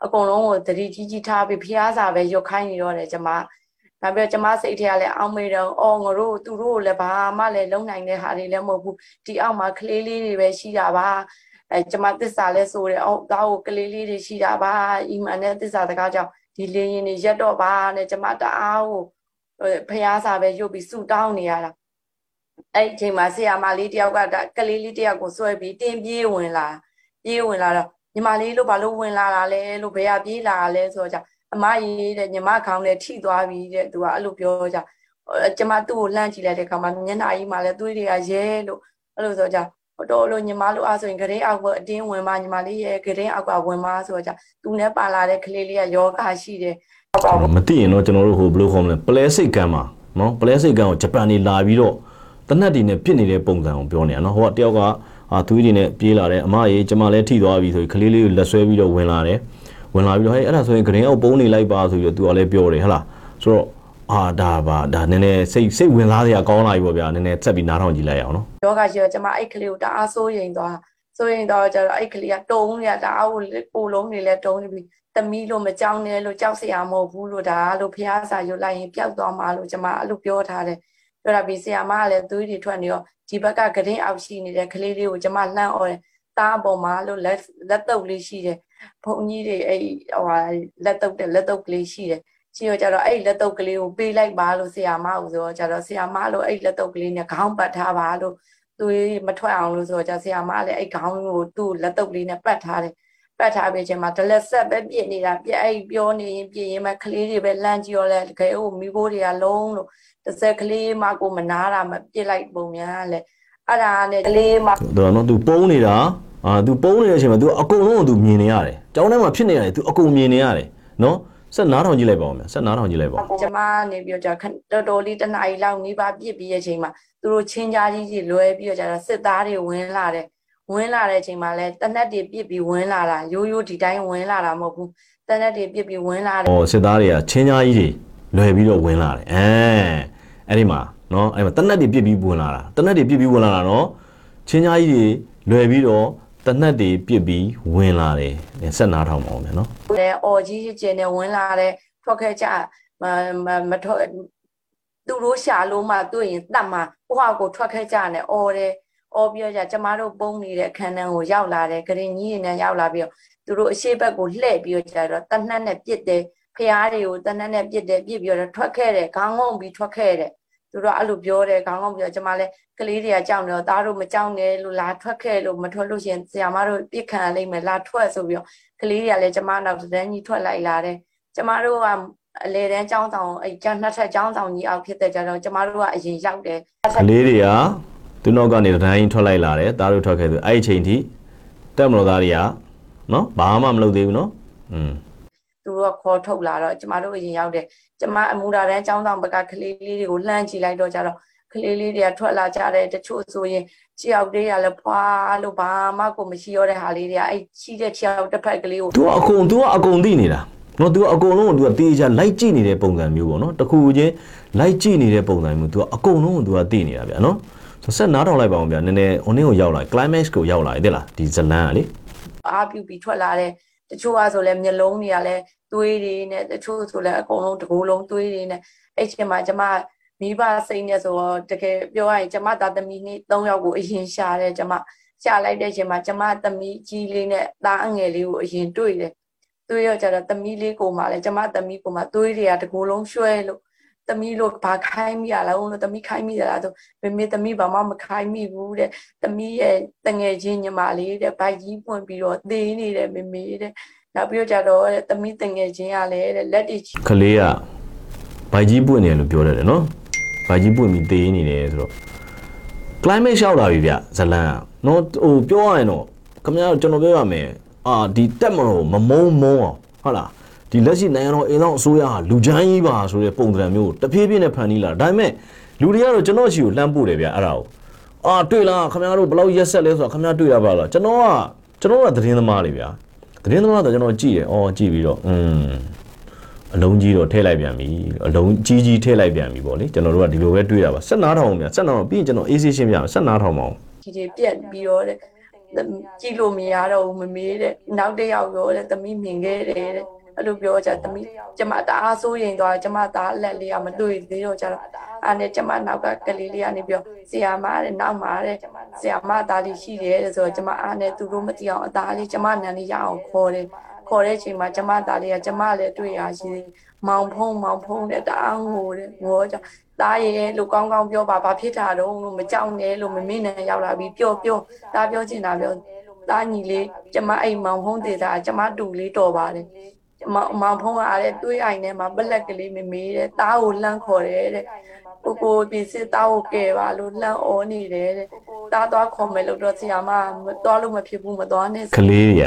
အကုန်လုံးကိုတတိကြီးကြီးထားပြီးဖျားစာပဲရွတ်ခိုင်းနေတော့တယ်ကျမနောက်ပြီးတော့ကျမစိတ်ထဲကလည်းအောင်းမေတော့အော်ငါတို့သူတို့ကိုလည်းဘာမှလည်းလုံနိုင်တဲ့ဟာတွေလည်းမဟုတ်ဘူးဒီအောက်မှာကလေးလေးတွေပဲရှိတာပါအဲကျမသစ္စာလဲဆိုတယ်အော်သားကိုကလေးလေးတွေရှိတာပါအီမန်နဲ့သစ္စာတကားကြောင့်ဒီလေရင်တွေရက်တော့ပါနဲ့ကျမတအားကိုဖះစာပဲရုပ်ပြီးဆူတောင်းနေရတာ အဲ့ဒီအချိန်မှာဆရာမလေးတယောက်ကဒါကလေးလေးတယောက်ကိုဆွဲပြီးတင်းပြေးဝင်လာပြေးဝင်လာတော့ညီမလေးလို့ဘာလို့ဝင်လာတာလဲလို့ဘယ်ကပြေးလာတာလဲဆိုတော့じゃအမကြီးတဲ့ညီမခေါင်းနဲ့ထိသွားပြီတဲ့သူကအဲ့လိုပြောကြကျမသူ့ကိုလှမ်းကြည့်လိုက်တဲ့ခါမှာမျက်နှာကြီးမှာလည်းသွေးတွေကရဲလို့အဲ့လိုဆိုကြတော်လို့ညီမလို့အားဆိုရင်ဂရင်းအောက်ကအတင်းဝင်ပါညီမလေးရဲ့ဂရင်းအောက်ကဝင်ပါဆိုတော့じゃသူနဲ့ပါလာတဲ့ကလေးလေးကယောဂရှိတယ်အောက်က မသိရင်တော့ကျွန်တော်တို့ဟိုဘယ်လိုခေါ်မလဲပလဲစိတ်ကမ်းမှာနော်ပလဲစိတ်ကမ်းကိုဂျပန်နေလာပြီးတော့ တနက်ဒီနဲ့ပြစ်နေတဲ့ပုံစံကိုပြောနေတာနော်ဟိုကတယောက်ကအာသူကြီးတွေနဲ့ပြေးလာတယ်အမကြီးကျမလည်းထိသွားပြီဆိုပြီးကလေးလေးကိုလက်ဆွဲပြီးတော့ဝင်လာတယ်ဝင်လာပြီးတော့ဟဲ့အဲ့ဒါဆိုရင်ဂရင်အောက်ပုံးနေလိုက်ပါဆိုပြီးတော့သူကလည်းပြောတယ်ဟဟလားဆိုတော့အာဒါပါဒါနည်းနည်းစိတ်စိတ်ဝင်စားစရာကောင်းလာပြီပေါ့ဗျာနည်းနည်းဆက်ပြီးနားထောင်ကြည့်လိုက်အောင်နော်ယောဂရှိတော့ကျမအဲ့ကလေးကိုတအားစိုးရိမ်သွားစိုးရိမ်တော့ကျတော့အဲ့ကလေးကတုံးရတအားကိုကိုလုံးနေလဲတုံးနေပြီသမီးလို့မကြောက်နဲ့လို့ကြောက်စရာမဟုတ်ဘူးလို့ဒါလို့ဖះစာရွတ်လိုက်ရင်ပျောက်သွားမှာလို့ကျမအဲ့လိုပြောထားတယ် ပြောတာပြီးဆရာမကလည်းသွေးတွေထွက်နေတော့ဒီဘက်ကဂရင်အောက်ရှိနေတဲ့ကလေးလေးကိုကျမလှမ်းអော်တယ်တားပေါ်မှာလို့လက်လက်တုပ်လေးရှိတယ်ဘုံကြီးတွေအဲ့ဟိုဟာလက်တုပ်တဲ့လက်တုပ်ကလေးရှိတယ်ရှိတော့ကျတော့အဲ့လက်တုပ်ကလေးကိုပေးလိုက်ပါလို့ဆရာမကဆိုတော့ကျတော့ဆရာမလို့အဲ့လက်တုပ်ကလေးနဲ့ခေါင်းပတ်ထားပါလို့ သူမထွက်အောင်လို့ဆိုတော့じゃဆရာမလည်းအဲ့ခေါင်းကိုသူ့လက်တုပ်လေးနဲ့ပတ်ထားတယ်ပတ်ထားပြီးချိန်မှာဒလက်ဆက်ပဲပြစ်နေတာပြက်အဲ့ပြောနေရင်ပြစ်ရင်မှကလေးတွေပဲလန့်ကြည့်ရောလဲခဲဟိုမိဘတွေကလုံးလို့ တစ်ဆက်ကလေးမကိုမနာတာမပြစ်လိုက်ပုံများလဲအဲ့ဒါနဲ့ကလေးမ သူကနော် तू ပုံးနေတာအာ तू ပုံးနေတဲ့အချိန်မှာ तू အကုန်လုံးကို तू မြင်နေရတယ်။ကျောင်းထဲမှာဖြစ်နေရတယ် तू အကုန်မြင်နေရတယ်နော်။ဆက်နားထောင်ကြည့်လိုက်ပါဦးမယ်။ဆက်နားထောင်ကြည့်လိုက်ပါဦး ကျမနေပြီးတော့ခဏတော်တော်လေးတစ်နာရီလောက်နေပါပြစ်ပြီးရဲ့ချိန်မှာသူတို့ချင်းကြားကြီးကြီးလွဲပြီးတော့ကျတော့စစ်သားတွေဝင်လာတယ်ဝင်လာတဲ့အချိန်မှာလဲတနက်တွေပြစ်ပြီးဝင်လာတာရိုးရိုးဒီတိုင်းဝင်လာတာမဟုတ်ဘူးတနက်တွေပြစ်ပြီးဝင်လာတယ် ။ဟောစစ်သားတွေကချင်းကြားကြီးတွေ လွယ်ပြီးတော့ဝင်လာတယ်။အဲအဲ့ဒီမှာနော်အဲ့ဒီမှာတနက်တွေပြစ်ပြီးဝင်လာတာ။တနက်တွေပြစ်ပြီးဝင်လာတာနော်။ချင်းကြားကြီးတွေလွယ်ပြီးတော့တနက်တွေပြစ်ပြီးဝင်လာတယ်။ဆက်နားထောင်ပါဦးမယ်နော်။လဲအော်ကြီးကျင်းနေဝင်လာတယ်ထွက်ခဲ့ကြမမမထွက်သူတို့ရှာလို့မှတွေ့ရင်တတ်မှာဟိုဟာကိုထွက်ခဲ့ကြတယ်အော်တယ်အော်ပြီးတော့ကျမတို့ပုံနေတဲ့ခန်းတန်းကိုရောက်လာတယ်ဂရင်ကြီးတွေနဲ့ရောက်လာပြီးတော့သူတို့အရှိဘက်ကိုလှည့်ပြီးတော့ကျတော့တနတ်နဲ့ပြစ်တယ် ဖျားတွေကိုတနတ်နဲ့ပြစ်တယ်ပြစ်ပြီးတော့ထွက်ခဲ့တယ်ခေါင်းငုံပြီးထွက်ခဲ့တယ်သူတို့အဲ့လိုပြောတယ်ခေါင်းငုံပြီးတော့ကျမလည်းကလေးတွေကကြောက်နေတော့သားတို့မကြောက်နဲ့လို့လာထွက်ခဲ့လို့မထွက်လို့ရှိရင်ဆရာမတို့ပြစ်ခံရလိမ့်မယ်လာထွက်ဆိုပြီးတော့ ကလေးတွေကလည်းကျမနောက်တန်းကြီးထွက်လိုက်လာတယ်ကျမတို့ကအလေတန်းចောင်းဆောင်အဲ့ကျနှစ်ထပ်ចောင်းဆောင်ကြီးအောက်ဖြစ်တဲ့ကြတော့ကျမတို့ကအရင်ရောက်တယ် ကလေးတွေကသူနောက်ကနေတန်းရင်ထွက်လိုက်လာတယ်သားတို့ထွက်ခဲ့သူအဲ့ဒီအချိန်ထိတက်မလို့သားတွေကနော်ဘာမှမလုပ်သေးဘူးနော်อืม သူတို့ကခေါ်ထုတ်လာတော့ကျမတို့အရင်ရောက်တယ်ကျမအမူရာတန်းចောင်းဆောင်ဘက်ကကလေးလေးတွေကိုလှမ်းကြည့်လိုက်တော့ကြတော့ကလေးလေးတွေကထွက်လာကြတယ်တချို့ဆိုရင်ခြေောက်လေးရလဲဖွာလို့ဘာမှကိုမရှိရတဲ့ဟာလေးတွေကအဲ့ချီးတဲ့ခြေောက်တစ်ဖက်ကလေးကို तू ကအကုန် तू ကအကုန်သိနေတာနော် तू ကအကုန်လုံးကို तू ကတေးချလိုက်ကြည့်နေတဲ့ပုံစံမျိုးပေါ့နော်တခုချင်းလိုက်ကြည့်နေတဲ့ပုံစံမျိုး तू ကအကုန်လုံးကို तू ကသိနေတာဗျာနော်ဆိုဆက်နားထောင်လိုက်ပါအောင်ဗျာနည်းနည်းဟိုနေ့ကိုရောက်လာ climax ကိုရောက်လာတယ်တဲ့လားဒီဇလန်းကလေ အားပြုပြီးထွက်လာတယ် တချို့ကဆိုလဲမျက်လုံးတွေကလည်းသွေးတွေနဲ့တချို့ဆိုလဲအကုန်လုံးတစ်ကိုယ်လုံးသွေးတွေနဲ့အဲ့ချိန်မှာကျမမိဘစိတ်နဲ့ဆိုတော့တကယ်ပြောရရင်ကျမသားသမီးနှစ်၃ယောက်ကိုအရင်ရှာတယ်ကျမရှာလိုက်တဲ့ချိန်မှာကျမသမီးကြီးလေးနဲ့သားအငယ်လေးကိုအရင်တွေ့တယ်တွေ့ရကြတော့သမီးလေးကိုမှလည်းကျမသမီးကိုမှသွေးတွေကတစ်ကိုယ်လုံးရွှဲလို့ သမီးလို့ဘာခိုင်းမိရလားဦးလို့သမီးခိုင်းမိရလားဆိုမေမေသမီးဘာမှမခိုင်းမိဘူးတဲ့သမီးရဲ့တငယ်ချင်းညီမလေးတဲ့ဘိုက်ကြီးပွင့်ပြီးတော့သေးနေတယ်မေမေတဲ့နောက်ပြီးတော့ကြတော့တဲ့သမီးတငယ်ချင်းကလည်းတဲ့လက်တွေချီကလေးကဘိုက်ကြီးပွင့်နေတယ်လို့ပြောတယ်လေနော်ဘိုက်ကြီးပွင့်ပြီးတေးနေတယ်ဆိုတော့ climate ရှောက်လာပြီဗျဇလန်းကနော်ဟိုပြောရရင်တော့ခင်ဗျားတို့ကျွန်တော်ပြောရမယ်အာဒီတက်မလို့မမုံမုံအောင်ဟုတ်လား ဒီလက်ရှိနိုင်ငံတော်အင်းဆောင်အစိုးရဟာလူချမ်းကြီးပါဆိုတဲ့ပုံစံမျိုးတဖြည်းဖြည်းနဲ့ဖန်တီးလာဒါပေမဲ့လူတွေကတော့ကျွန်တော်ချီကိုလှမ်းပို့တယ်ဗျအဲ့ဒါကိုအာတွေ့လားခင်ဗျားတို့ဘယ်လောက်ရက်ဆက်လဲဆိုတော့ခင်ဗျားတွေ့ရပါလားကျွန်တော်ကကျွန်တော်ကသတင်းသမားတွေဗျာသတင်းသမားဆိုကျွန်တော်ကြည့်တယ်အော်ကြည့်ပြီးတော့อืมအလုံးကြီးတော့ထည့်လိုက်ပြန်ပြီအလုံးကြီးကြီးထည့်လိုက်ပြန်ပြီပေါ့လေကျွန်တော်တို့ကဒီလိုပဲတွေးတာပါဆက်နားထောင်အောင်ဗျဆက်နားထောင်ပြီးရင်ကျွန်တော်အေးဆေးရှင်းပြမယ်ဆက်နားထောင်ပါအောင်ချီချီပြက်ပြီးတော့တဲ့ကြည့်လို့မရတော့ဘူးမမေးတဲ့နောက်တစ်ယောက်ရောတဲ့သမီးမြင်ခဲ့တယ်တဲ့ အဲ့လိုပြောကြသမီးကျမတအားဆိုးရင်သွားကျမသားအလက်လေးကမတွေ့သေးတော့ကြတော့အဲ့နဲ့ကျမနောက်ကကလေးလေးကနေပြောဆီယာမတဲ့နောက်မှာတဲ့ဆီယာမသားလေးရှိတယ်တဲ့ဆိုတော့ကျမအားနဲ့သူတို့မသိအောင်အသားလေးကျမနန်းလေးရအောင်ခေါ်တယ်ခေါ်တဲ့အချိန်မှာကျမသားလေးကကျမလည်းတွေ့ရရှိတယ်မောင်ဖုံးမောင်ဖုံးတဲ့တအားငိုတဲ့ငိုကြသားရဲ့လို့ကောင်းကောင်းပြောပါဘာဖြစ်တာတော့လို့မကြောက်နဲ့လို့မမေ့နဲ့ရောက်လာပြီးပြောပြောသားပြောချင်တာပြောသားညီလေးကျမအိမ်မောင်ဖုံးသေးတာကျမတူလေးတော်ပါတယ် မောင်မောင်ဖုံးကအားတဲ့တွေးအိုင်ထဲမှာပလက်ကလေးမမေးတဲ့သားကိုလှမ်းခေါ်တယ်တဲ့ကိုကိုဒီစစ်သားကိုကဲပါလို့လှမ်းអောနေတယ်တဲ့သားသွားခေါ်မယ်လို့တော့ဆရာမမသွားလို့မဖြစ်ဘူးမသွားနဲ့ကလေးတွေက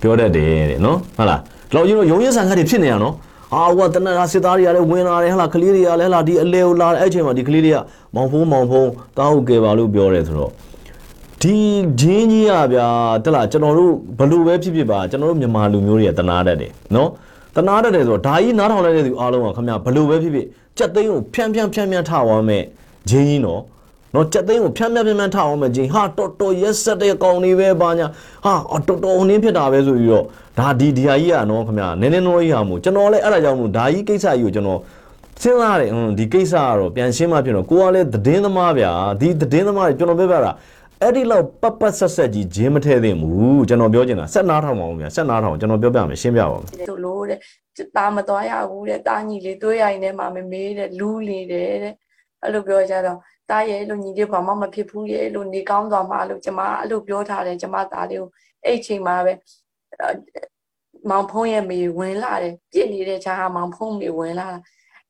ပြောတတ်တယ်တဲ့နော်ဟုတ်လားလောက်ကြီးတော့ရုံရင်ဆန်ခတ်တွေဖြစ်နေရနော်အာဟိုကတနက်စစ်သားတွေကလည်းဝင်လာတယ်ဟလာကလေးတွေကလည်းဟလာဒီအလဲကိုလာတယ်အဲ့ချိန်မှာဒီကလေးတွေကမောင်ဖုံးမောင်ဖုံးတားဟုတ်ကဲပါလို့ပြောတယ်ဆိုတော့ ဒီဂျင်းကြီးอ่ะဗျာတက်လာကျွန်တော်တို့ဘလို့ပဲဖြစ်ဖြစ်ပါကျွန်တော်တို့မြန်မာလူမျိုးတွေကတနာတတ်တယ်နော်တနာတတ်တယ်ဆိုတော့ဒါကြီးနားထောင်လိုက်တဲ့သူအားလုံးကခင်ဗျာဘလို့ပဲဖြစ်ဖြစ်ကြက်သိန်းကိုဖြန်းဖြန်းဖြန်းဖြန်းထားသွားမယ်ဂျင်းကြီးနော်နော်ကြက်သိန်းကိုဖြန်းဖြန်းဖြန်းဖြန်းထားအောင်မယ်ဂျင်းဟာတော်တော်ရက်ဆက်တဲ့ကောင်တွေပဲပါညာဟာအော်တော်တော်ဟိုနင်းဖြစ်တာပဲဆိုပြီးတော့ဒါဒီဒီဟာကြီးอ่ะနော်ခင်ဗျာနည်းနည်းနော်ကြီးဟာမို့ကျွန်တော်လည်းအဲ့ဒါကြောင့်မို့ဒါကြီးကိစ္စကြီးကိုကျွန်တော် စဉ်းစားတယ်ဟွန်းဒီကိစ္စကတော့ပြန်ရှင်းမှဖြစ်တော့ကိုကလည်းသတင်းသမားဗျာဒီသတင်းသမားတွေကျွန်တော်ပြောပြတာ အဲ့ဒီလောက်ပတ်ပတ်ဆက်ဆက်ကြီးဂျင်းမထဲသင့်ဘူးကျွန်တော်ပြောချင်တာဆက်နားထောင်ပါဦးဗျာဆက်နားထောင်ကျွန်တော်ပြောပြမယ်ရှင်းပြပါမယ်ဆိုလို့တဲ့တာမတော်ရဘူးတဲ့တာညီလေးတွေးရိုင်းထဲမှာမမေးတဲ့လူးလေတဲ့တဲ့အဲ့လိုပြောကြတော့တာရဲ့လို့ညီလေးဘာမှမဖြစ်ဘူးရဲ့လို့နေကောင်းသွားမှလို့ကျမအဲ့လိုပြောထားတယ်ကျမသားလေးကိုအဲ့အချိန်မှာပဲအဲ့မောင်ဖုံးရဲ့မေဝင်လာတယ်ပြစ်နေတဲ့ခြားဟာမောင်ဖုံးမေဝင်လာတာ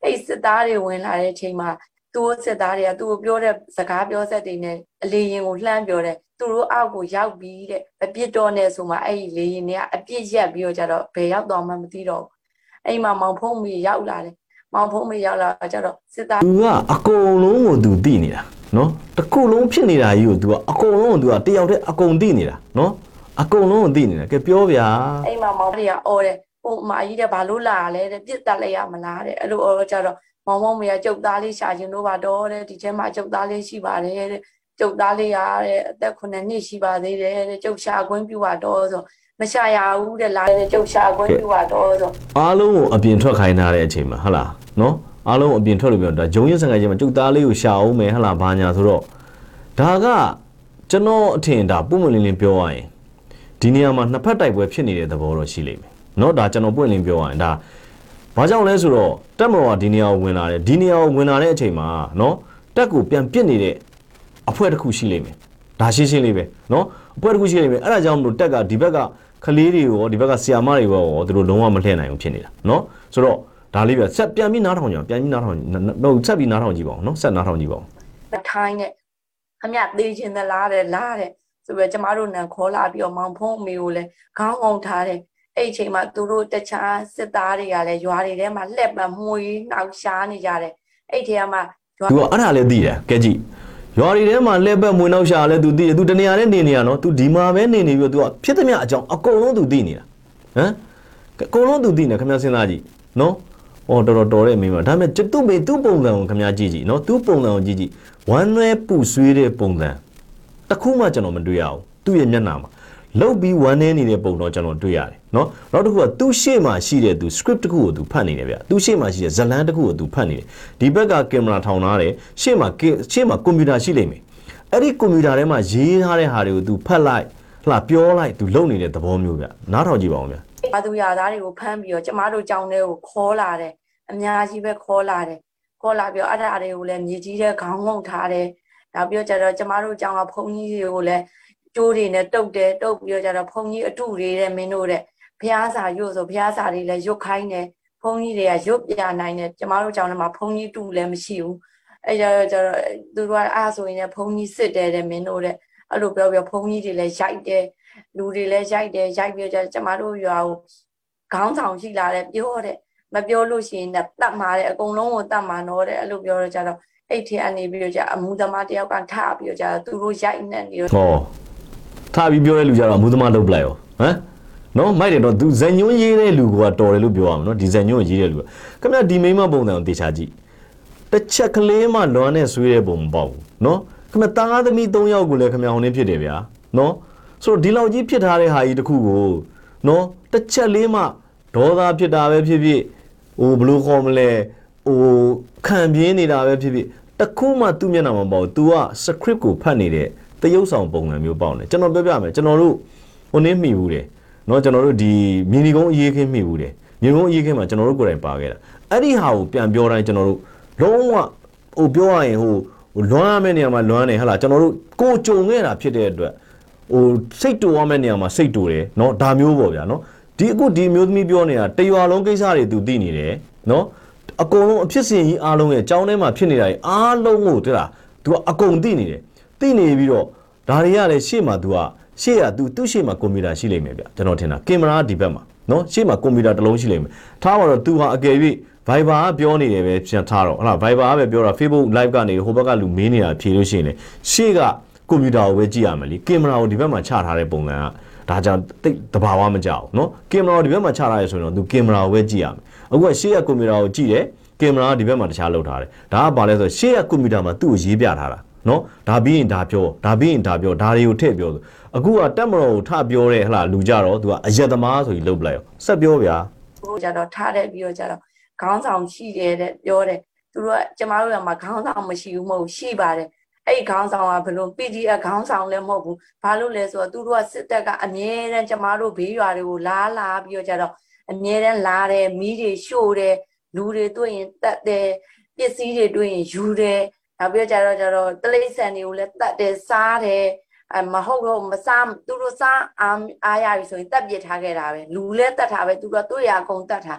အဲ့စစ်သားတွေဝင်လာတဲ့အချိန်မှာ သူ့စစ်သားတွေကသူ့ကိုပြောတဲ့စကားပြောဆက်တွေနဲ့အလေရင်ကိုလှမ်းပြောတယ်သူတို့အောက်ကိုရောက်ပြီးတဲ့အပြစ်တော်နဲ့ဆိုမှအဲ့ဒီလေရင်တွေကအပြစ်ရက်ပြီးတော့ကြတော့ဘယ်ရောက်သွားမှမသိတော့ဘူးအဲ့မှာမောင်ဖုံးမေရောက်လာတယ်မောင်ဖုံးမေရောက်လာကြတော့စစ်သားသူကအကုန်လုံးကိုသူသိနေတာနော်တစ်ခုလုံးဖြစ်နေတာကြီးကိုသူကအကုန်လုံးကိုသူကတယောက်တည်းအကုန်သိနေတာနော်အကုန်လုံးကိုသိနေတာကဲပြောဗျာအဲ့မှာမောင်တွေကအော်တယ်ဟိုအမကြီးတဲ့ဘာလို့လာလဲတဲ့ပြစ်တက်လိုက်ရမလားတဲ့အဲ့လိုအော်ကြတော့ မောင်မောင်မေကကျုပ်သားလေးရှာခြင်းတို့ပါတော့တဲ့ဒီထဲမှာကျုပ်သားလေးရှိပါတယ်တဲ့ကျုပ်သားလေးရတဲ့အသက်9နှစ်ရှိပါသေးတယ်တဲ့ကျုပ်ရှာခွင့်ပြုပါတော့ဆိုမရှာရဘူးတဲ့လာတဲ့ကျုပ်ရှာခွင့်ပြုပါတော့ဆိုအားလုံးကိုအပြင်ထွက်ခိုင်းထားတဲ့အချိန်မှာဟဟလားနော်အားလုံးအပြင်ထွက်လို့ပြောဒါဂျုံရစံခိုင်းချိန်မှာကျုပ်သားလေးကိုရှာအောင်မယ်ဟဟလားဘာညာဆိုတော့ဒါကကျွန်တော်အထင်ဒါပုံမလင်းလင်းပြောရရင်ဒီနေရာမှာနှစ်ဖက်တိုက်ပွဲဖြစ်နေတဲ့သဘောတော့ရှိလိမ့်မယ်နော်ဒါကျွန်တော်ပွင့်လင်းပြောရရင်ဒါ ဘာကြောင့်လဲဆိုတော့တက်မတော်ကဒီနေရာကိုဝင်လာတယ်ဒီနေရာကိုဝင်လာတဲ့အချိန်မှာနော်တက်ကိုပြန်ပစ်နေတဲ့အဖွဲ့တစ်ခုရှိလိမ့်မယ်ဒါရှင်းရှင်းလေးပဲနော်အဖွဲ့တစ်ခုရှိလိမ့်မယ်အဲ့ဒါကြောင့်မလို့တက်ကဒီဘက်ကကလေးတွေရောဒီဘက်ကဆီယာမတွေရောသူတို့လုံးဝမလှည့်နိုင်ဘူးဖြစ်နေတာနော်ဆိုတော့ဒါလေးပဲဆက်ပြန်ပြီးနားထောင်ကြအောင်ပြန်ပြီးနားထောင်တော့ဆက်ပြီးနားထောင်ကြည့်ပါဦးနော်ဆက်နားထောင်ကြည့်ပါဦးထိုင်းနဲ့ခမရသေးခြင်းသလားတဲ့လားတဲ့ဆိုပြီးတော့ကျမတို့နန်ခေါ်လာပြီးတော့မောင်ဖုံးအမေကိုလည်းခေါင်းအောင်ထားတယ် အဲ့အချိန်မှာသူတို့တခြားစစ်သားတွေကလည်းရွာတွေထဲမှာလှက်ပံမှုရနှောက်ရှားနေကြတယ်အဲ့ထဲမှာသူကအဲ့ဒါလည်းသိတယ်ကဲကြည့်ရွာတွေထဲမှာလှက်ပံမှုနှောက်ရှားလည်းသူသိတယ်သူတနေရာနဲ့နေနေရနော်သူဒီမှာပဲနေနေပြီးတော့သူကဖြစ်သမျှအကြောင်းအကုန်လုံးသူသိနေတာဟမ်အကုန်လုံးသူသိနေခင်ဗျားစဉ်းစားကြည့်နော်ဩတော်တော်တော်တဲ့မိမဒါပေမဲ့သူ့မိသူ့ပုံစံကိုခင်ဗျားကြည့်ကြည့်နော်သူ့ပုံစံကိုကြည့်ကြည့်ဝမ်းသွဲပူဆွေးတဲ့ပုံစံတစ်ခုမှကျွန်တော်မတွေ့ရဘူးသူ့ရဲ့မျက်နှာမှာလှုပ်ပြီးဝမ်းနေနေတဲ့ပုံတော့ကျွန်တော်တွေ့ရတယ် နော်နောက်တစ်ခုကသူ့ရှေ့မှာရှိတဲ့သူ script တစ်ခုကိုသူဖတ်နေတယ်ဗျသူ့ရှေ့မှာရှိတဲ့ဇလန်းတစ်ခုကိုသူဖတ်နေတယ်ဒီဘက်ကကင်မရာထောင်ထားတယ်ရှေ့မှာရှေ့မှာကွန်ပျူတာရှိလိမ့်မယ်အဲ့ဒီကွန်ပျူတာထဲမှာရေးထားတဲ့ဟာတွေကိုသူဖတ်လိုက်လှပြောလိုက်သူလုံနေတဲ့သဘောမျိုးဗျနားထောင်ကြည့်ပါဦးဗျဘာသူရသားတွေကိုဖမ်းပြီးတော့ကျမတို့ကြောင်းတွေကိုခေါ်လာတယ်အများကြီးပဲခေါ်လာတယ်ခေါ်လာပြီးတော့အဲ့ဒါတွေကိုလည်းမြေကြီးတဲ့ခေါင်းငုံထားတယ်နောက်ပြီးတော့ကျတော့ကျမတို့ကြောင်းကဘုံကြီးတွေကိုလည်းကျိုးတွေနဲ့တုတ်တယ်တုတ်ပြီးတော့ကျတော့ဘုံကြီးအတုတွေတဲ့မင်းတို့တဲ့ ဘုရားစာရွတ်ဆိုဘုရားစာတွေလည်းရွတ်ခိုင်းတယ်ဘုံကြီးတွေကရွတ်ပြနိုင်တယ်ကျမတို့ကြောင်းထဲမှာဘုံကြီးတူလည်းမရှိဘူးအဲ့ကြတော့ကျတော့သူတို့ကအားဆိုရင်လည်းဘုံကြီးစစ်တယ်တဲ့မင်းတို့တဲ့အဲ့လိုပြောပြီးဘုံကြီးတွေလည်းရိုက်တယ်လူတွေလည်းရိုက်တယ်ရိုက်ပြီးတော့ကျမတို့ရွာကိုခေါင်းဆောင်ရှိလာတယ်ပြောတယ်မပြောလို့ရှိရင်လည်းတတ်မှာတယ်အကုန်လုံးကိုတတ်မှာတော့တယ်အဲ့လိုပြောတော့ကြတော့အဲ့ထဲကနေပြီးတော့ကြအမှုသမားတယောက်ကထပြီးတော့ကြသူတို့ရိုက်နေနေတော့ဟောထားပြီးပြောတဲ့လူကြတော့အမှုသမားလုပ်ပလိုက်ရောဟမ် နော်မိုက်တယ်တော့သူဇန်ညွန်းရေးတဲ့လူကတော်တယ်လို့ပြောရမှာနော်ဒီဇန်ညွန်းကိုရေးတဲ့လူကခင်ဗျဒီမိမပုံစံကိုတေချာကြည့်တစ်ချက်ကလေးမှလွမ်းနဲ့ဆွေးတဲ့ပုံမပေါ့ဘူးနော်ခင်ဗျသားသမီး၃ယောက်ကိုလည်းခင်ဗျဟိုနေဖြစ်တယ်ဗျာနော်ဆိုတော့ဒီလောက်ကြီးဖြစ်ထားတဲ့ဟာကြီးတစ်ခုကိုနော်တစ်ချက်လေးမှဒေါသဖြစ်တာပဲဖြစ်ဖြစ်ဟိုဘယ်လိုခေါ်မလဲဟိုခံပြင်းနေတာပဲဖြစ်ဖြစ်တစ်ခုမှသူ့မျက်နှာမှာမပေါ့ဘူး तू က script ကိုဖတ်နေတဲ့တရုပ်ဆောင်ပုံစံမျိုးပေါ့နေကျွန်တော်ပြောပြမယ်ကျွန်တော်တို့ဟိုနေမိဘူးတယ် เนาะကျွန်တော်တို့ဒီမြင်းဒီကုန်းအရေးခင်းမိဘူးတယ်မြင်းကုန်းအရေးခင်းမှာကျွန်တော်တို့ကိုယ်တိုင်ပါခဲ့တာအဲ့ဒီဟာကိုပြန်ပြောတိုင်းကျွန်တော်တို့လုံးဝဟိုပြောရရင်ဟိုဟိုလွမ်းရမယ့်နေရာမှာလွမ်းနေဟဟလာကျွန်တော်တို့ကိုကြုံခဲ့တာဖြစ်တဲ့အတွက်ဟိုစိတ်တူရမယ့်နေရာမှာစိတ်တူတယ်เนาะဒါမျိုးပေါ့ဗျာเนาะဒီအခုဒီမျိုးသမီးပြောနေတာတရွာလုံးကိစ္စတွေသူသိနေတယ်เนาะအကုန်လုံးအဖြစ်စဉ်ကြီးအားလုံးရဲ့အကြောင်းထဲမှာဖြစ်နေတာကြီးအားလုံးကိုတဲ့လား तू ကအကုန်သိနေတယ်သိနေပြီးတော့ဒါတွေကလည်းရှေ့မှာ तू က ရှေ့ကသူသူ့ရှေ့မှာကွန်ပျူတာရှိလိမ့်မယ်ဗျကျွန်တော်ထင်တာကင်မရာဒီဘက်မှာနော်ရှေ့မှာကွန်ပျူတာတစ်လုံးရှိလိမ့်မယ်ထားပါတော့သူဟာအကယ်၍ဗိုင်ဘာကပြောနေတယ်ပဲပြန်ထားတော့ဟလာဗိုင်ဘာကပဲပြောတာ Facebook live ကနေဟိုဘက်ကလူမင်းနေတာဖြေလို့ရှိရင်လေရှေ့ကကွန်ပျူတာကိုပဲကြည့်ရမယ်လीကင်မရာကိုဒီဘက်မှာချထားတဲ့ပုံစံကဒါကြောင့်တိတ်တဘာဝမကြောက်နော်ကင်မရာကိုဒီဘက်မှာချထားရဲဆိုရင်တော့ तू ကင်မရာကိုပဲကြည့်ရမယ်အခုကရှေ့ကကွန်ပျူတာကိုကြည့်တယ်ကင်မရာကဒီဘက်မှာတခြားလောက်ထားတယ်ဒါကဘာလဲဆိုရှေ့ကကွန်ပျူတာမှာသူ့ကိုရေးပြထားတာနော်ဒါပြီးရင်ဒါပြောဒါပြီးရင်ဒါပြောဒါတွေကိုထည့်ပြောဆို အခုကတက်မတော်ကိုထပြောတဲ့ဟလာလူကြတော့ तू ကအယက်သမားဆိုပြီးလုတ်ပလိုက်ရောဆက်ပြောဗျာဟိုကြတော့ထားတဲ့ပြီးတော့ကြတော့ခေါင်းဆောင်ရှိတယ်တဲ့ပြောတယ်သူတို့ကကျမတို့ကမှခေါင်းဆောင်မရှိဘူးမဟုတ်ဘူးရှိပါတယ်အဲ့ဒီခေါင်းဆောင်ကဘယ်လို PDF ခေါင်းဆောင်လည်းမဟုတ်ဘူးဘာလို့လဲဆိုတော့သူတို့ကစစ်တပ်ကအမြဲတမ်းကျမတို့ဘေးရွာတွေကိုလာလာပြီးတော့ကြတော့အမြဲတမ်းလာတယ်မီးတွေရှို့တယ်လူတွေတွေ့ရင်တတ်တယ်ပစ္စည်းတွေတွေ့ရင်ယူတယ်နောက်ပြီးတော့ကြတော့ကြတော့တလိษံတွေကိုလည်းတတ်တယ်စားတယ် အမဟုတ်တော့မစားသူတို့စားအားအားရပြီဆိုရင်တက်ပြစ်ထားခဲ့တာပဲလူလည်းတတ်တာပဲသူတို့ကတွေ့ရအကုန်တတ်တာ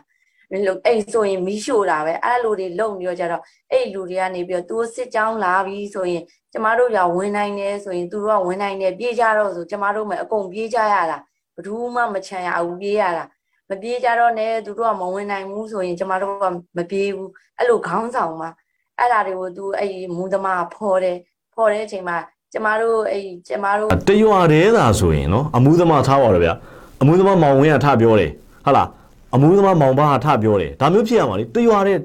လို့အဲ့ဆိုရင်မီးရှို့တာပဲအဲ့လိုတွေလုံပြီးတော့ကြတော့အဲ့လူတွေကနေပြီးတော့သူစစ်ကြောင်းလာပြီဆိုရင်ကျမတို့ကဝင်နိုင်တယ်ဆိုရင်သူတို့ကဝင်နိုင်တယ်ပြေးကြတော့ဆိုကျမတို့မှအကုန်ပြေးကြရတာဘယ်သူမှမချမ်းရဘူးပြေးရတာမပြေးကြတော့နဲ့သူတို့ကမဝင်နိုင်ဘူးဆိုရင်ကျမတို့ကမပြေးဘူးအဲ့လိုခေါင်းဆောင်မှာအဲ့ဒါတွေကိုသူအဲ့မူသမားဖော်တယ်ဖော်တဲ့အချိန်မှာ ကျမတို့အဲ့ကျမတို့တရွာတည်းသာဆိုရင်နော်အမှုသမားထားပါတော့ဗျာအမှုသမားမောင်ဝင်းကထပြောတယ်ဟာလားအမှုသမားမောင်ဘာကထပြောတယ်ဒါမျိုးဖြစ်ရမှာလေတရွာတည်း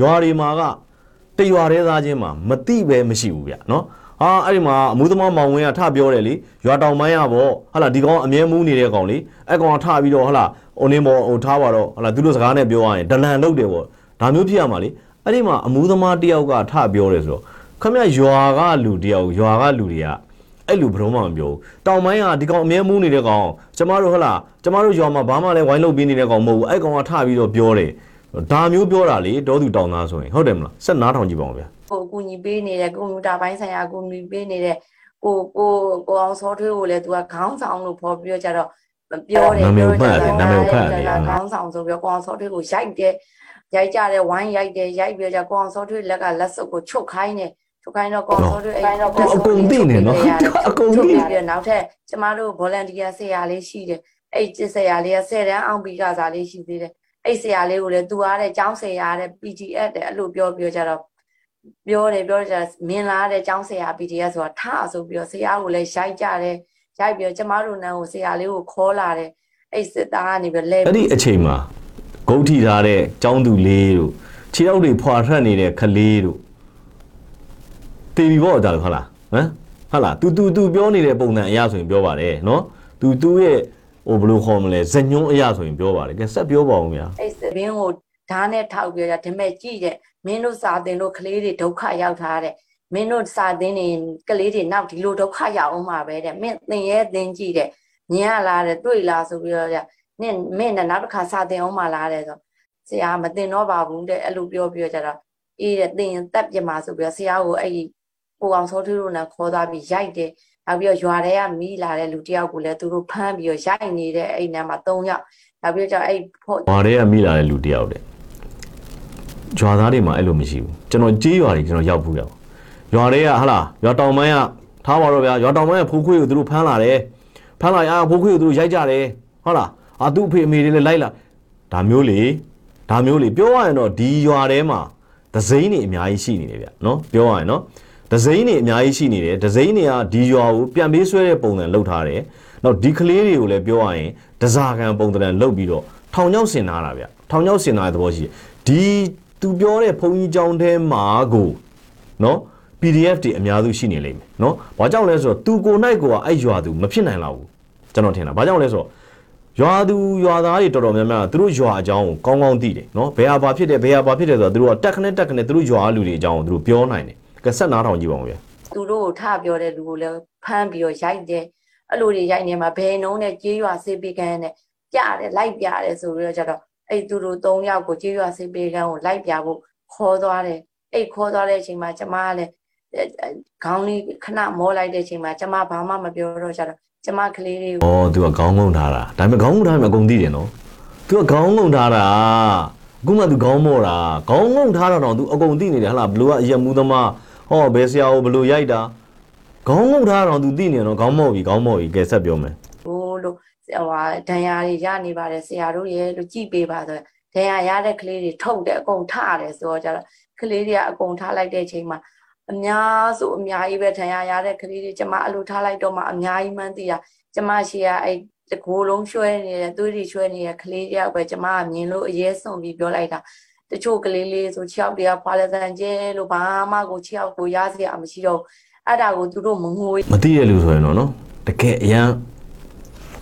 ရွာတွေမှာကတရွာတည်းသားချင်းမှာမတိပဲမရှိဘူးဗျာနော်ဟာအဲ့ဒီမှာအမှုသမားမောင်ဝင်းကထပြောတယ်လေရွာတောင်ပိုင်းရပေါ့ဟာလားဒီကောင်အမြဲမူးနေတဲ့ကောင်လေအဲ့ကောင်ကထပြီးတော့ဟာလားဟိုနေမောဟိုထားပါတော့ဟာလားသူတို့စကားနဲ့ပြောရရင်ဒလန်လုတ်တယ်ပေါ့ဒါမျိုးဖြစ်ရမှာလေအဲ့ဒီမှာအမှုသမားတယောက်ကထပြောတယ်ဆိုတော့ ခမရရွာကလူတယောက်ရွာကလူတွေကအဲ့လူဘယ်တော့မှမပြောဘူးတောင်ပိုင်းကဒီကောင်အမြဲမူးနေတဲ့ကောင်ကျမတို့ဟလာကျမတို့ရွာမှာဘာမှလည်းဝိုင်းလုပ်ပေးနေတဲ့ကောင်မဟုတ်ဘူးအဲ့ကောင်ကထပြီးတော့ပြောတယ်ဒါမျိုးပြောတာလေတောသူတောင်သားဆိုရင်ဟုတ်တယ်မလားဆက်နားထောင်ကြည့်ပါဦးဗျာကိုအကူညီပေးနေတဲ့ကွန်ပျူတာပိုင်းဆိုင်ရာအကူညီပေးနေတဲ့ကိုကိုကိုအောင်စောထွေးကိုလည်းသူကခေါင်းဆောင်လို့ဖော်ပြီးတော့ကြတော့ပြောတယ်ပြောကြတယ်ခေါင်းဆောင်ဆိုပြီးကိုအောင်စောထွေးကိုရိုက်တယ်ရိုက်ကြတယ်ဝိုင်းရိုက်တယ်ရိုက်ပြီးတော့ကိုအောင်စောထွေးလက်ကလက်စုပ်ကိုချုပ်ခိုင်းတယ် ချုပ်ခိုင်းတော့ကိုအောင်စောထွေးအဲ့အကုန်သိနေနော်အကုန်ချုပ်သိပြီးပြီးနောက်ထပ်ကျမတို့ volunteer ဆရာလေးရှိတယ်အဲ့ဆရာလေးက10တန်းအောင်ပြီးကစားလေးရှိသေးတယ်အဲ့ဆရာလေးကိုလည်းသူအားတဲ့ကျောင်းဆရာတဲ့ PGF တဲ့အဲ့လိုပြောပြောကြတော့ပြောတယ်ပြောကြမင်းလာတဲ့ကျောင်းဆရာ PDF ဆိုတာထဆိုပြီးတော့ဆရာကိုလည်းရိုက်ကြတယ်ရိုက်ပြီးတော့ကျမတို့နန်းကိုဆရာလေးကိုခေါ်လာတယ်အဲ့စစ်သားကနေပြီးလဲအဲ့ဒီအချိန်မှာဂုတ်ထီထားတဲ့ចောင်းသူလေးတို့ခြေထောက်တွေဖွာထွက်နေတဲ့ခလေးတို့ တေပြီပေါ့ဒါဟုတ်လားဟမ်ဟုတ်လား तू तू तू ပြောနေတဲ့ပုံစံအရာဆိုရင်ပြောပါတယ်နော် तू तू ရဲ့ဟိုဘယ်လိုခေါ်မလဲဇညွန်းအရာဆိုရင်ပြောပါတယ်ကဲဆက်ပြောပါဦးဗျာ အဲ့စစ်ဘင်းကိုဓာတ်နဲ့ထောက်ပြကြဒီမဲ့ကြည့်တဲ့မင်းတို့စာသင်တို့ကလေးတွေဒုက္ခရောက်ထားတဲ့မင်းတို့စာသင်နေကလေးတွေနောက်ဒီလိုဒုက္ခရောက်အောင်မှာပဲတဲ့မင်းသင်ရဲသင်ကြည့်တဲ့ညင်ရလာတဲ့တွေ့လာဆိုပြီးတော့နင့်မင်းနဲ့နောက်တစ်ခါစာသင်အောင်မှာလာတဲ့ဆိုဆရာမသင်တော့ပါဘူးတဲ့အဲ့လိုပြောပြီးတော့ကြတော့အေးတဲ့သင်တက်ပြမှာဆိုပြီးတော့ဆရာကိုအဲ့ဒီ ကိုအောင်စောထွေးတို့နဲ့ခေါ်သွားပြီးရိုက်တယ်နောက်ပြီးတော့ရွာထဲကမိလာတဲ့လူတယောက်ကိုလည်းသူတို့ဖမ်းပြီးတော့ရိုက်နေတဲ့အဲ့နာမှာ၃ယောက်နောက်ပြီးတော့အဲ့ဖို့။ဘာတွေကမိလာတဲ့လူတယောက်တဲ့။ရွာသားတွေမှာအဲ့လိုမရှိဘူး။ကျွန်တော်ကြေးရွာတွေကျွန်တော်ရောက်ဘူးရပါ။ရွာတွေကဟာလားရွာတောင်ပိုင်းကထားပါတော့ဗျာရွာတောင်ပိုင်းကဖိုးခွေးကိုသူတို့ဖမ်းလာတယ်။ဖမ်းလာရဖိုးခွေးကိုသူတို့ရိုက်ကြတယ်။ဟုတ်လား။အာသူ့အဖေအမေတွေလည်းလိုက်လာဒါမျိုးလေဒါမျိုးလေပြောရရင်တော့ဒီရွာထဲမှာဒဇိန်းတွေအများကြီးရှိနေတယ်ဗျနော်ပြောရရင်နော် ဒဇိန်းတွေအများကြီးရှိနေတယ်ဒဇိန်းတွေကဒီရွာကိုပြန်ပေးဆွဲတဲ့ပုံစံလုပ်ထားတယ်နောက်ဒီကလေးတွေကိုလည်းပြောရရင်ဒဇာခံပုံစံလုပ်ပြီးတော့ထောင်ချောက်ဆင်ထားတာဗျထောင်ချောက်ဆင်ထားတဲ့သဘောရှိတယ်ဒီသူပြောတဲ့ဘုံကြီးကျောင်းထဲမှာကိုနော် PDF တွေအများစုရှိနေလိမ့်မယ်နော်။ဘာကြောင့်လဲဆိုတော့သူကိုနိုင်ကိုကအဲ့ရွာသူမဖြစ်နိုင်လောက်ဘူးကျွန်တော်ထင်တာ။ဘာကြောင့်လဲဆိုတော့ရွာသူရွာသားတွေတော်တော်များများသူတို့ရွာအကြောင်းကိုကောင်းကောင်းသိတယ်နော်။ဘယ်ဟာဘာဖြစ်တယ်ဘယ်ဟာဘာဖြစ်တယ်ဆိုတော့သူတို့ကတက်ခနဲ့တက်ခနဲ့သူတို့ရွာလူတွေအကြောင်းကိုသူတို့ပြောနိုင်တယ်။ ကဆက်နားထောင်ကြည့်ပါဦးဗျာသူတို့ကိုထပြောတဲ့လူကိုလည်းဖမ်းပြီးတော့ရိုက်တယ်အဲ့လိုတွေရိုက်နေမှာဘယ်နှုံးနဲ့ကြေးရွာစေပေကန်းနဲ့ပြတယ်လိုက်ပြတယ်ဆိုပြီးတော့ကျတော့အဲ့သူတို့၃ယောက်ကိုကြေးရွာစေပေကန်းကိုလိုက်ပြဖို့ခေါ်သွားတယ်အဲ့ခေါ်သွားတဲ့အချိန်မှာကျမကလည်းခေါင်းလေးခဏမောလိုက်တဲ့အချိန်မှာကျမဘာမှမပြောတော့ကျတော့ကျမကလေးလေးကိုဩသူကခေါင်းငုံထားတာဒါပေမဲ့ခေါင်းငုံထားမှအကုန်သိတယ်နော်သူကခေါင်းငုံထားတာအခုမှသူခေါင်းမောတာခေါင်းငုံထားတော့တော့သူအကုန်သိနေတယ်ဟလားဘလို့ကအယက်မူးသမား ဟောဘယ်ဆရာကိုဘလူရိုက်တာခေါင်းငုံထားတော့ तू သိနေတယ်နော်ခေါင်းမော့ပြီခေါင်းမော့ပြီကဲဆက်ပြောမယ်ဟိုလို့ဟိုဟာဒဏ်ရာတွေရနေပါတယ်ဆရာတို့ရဲ့လို့ကြည်ပေးပါဆိုဒဏ်ရာရတဲ့ကလေးတွေထုတ်တယ်အကုန်ထတယ်ဆိုတော့ကျတော့ကလေးတွေကအကုန်ထားလိုက်တဲ့အချိန်မှာအများစုအများကြီးပဲဒဏ်ရာရတဲ့ကလေးတွေကျမအလိုထားလိုက်တော့မှအများကြီးမှန်းသိတာကျမရှိရအဲ့တကိုယ်လုံးရွှဲနေတဲ့သွေးတွေရွှဲနေတဲ့ကလေးတယောက်ပဲကျမကမြင်လို့အရေးဆုံးပြီးပြောလိုက်တာ တချို့ကလေးလေးဆို6ယောက်တည်းဖွာလက်စံကျဲလို့ဘာမှကို6ယောက်ကိုရစရာမရှိတော့အဲ့ဒါကိုသူတို့မငိုမသိရလူဆိုရင်တော့နော်တကယ်အရန်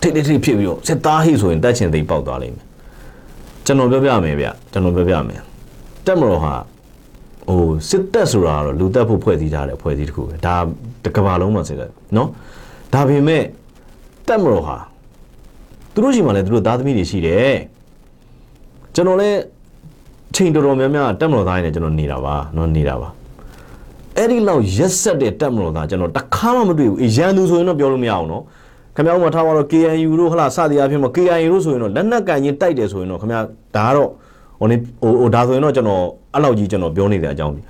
ထိတ်ထိတ်ထိတ်ဖြစ်ပြီးတော့စစ်သားဟိဆိုရင်တက်ချင်သိပေါက်သွားလိမ့်မယ်ကျွန်တော်ပြောပြမယ်ဗျကျွန်တော်ပြောပြမယ်တက်မတော်ဟာဟိုစစ်တက်ဆိုတာကတော့လူတက်ဖို့ဖွဲ့စည်းထားတဲ့ဖွဲ့စည်းတစ်ခုပဲဒါတကဘာလုံးမှာစစ်တယ်နော်ဒါပေမဲ့တက်မတော်ဟာသူတို့ရှိမှလည်းသူတို့သားသမီးတွေရှိတယ်ကျွန်တော်လည်း ချိန်တော်တော်များများတက်မတော်သားရင်းနဲ့ကျွန်တော်နေတာပါနော်နေတာပါအဲ့ဒီလောက်ရက်ဆက်တဲ့တက်မလို့သားကျွန်တော်တစ်ခါမှမတွေ့ဘူးအေးရန်သူဆိုရင်တော့ပြောလို့မရအောင်နော်ခင်ဗျားတို့မထားပါတော့ KNU တို့ဟလာစသည်အဖြစ်မှာ KNU တို့ဆိုရင်တော့လက်နက်ကင်ချင်းတိုက်တယ်ဆိုရင်တော့ခင်ဗျားဒါကတော့ဟိုနေဟိုဟိုဒါဆိုရင်တော့ကျွန်တော်အဲ့လောက်ကြီးကျွန်တော်ပြောနေတဲ့အကြောင်းကြီး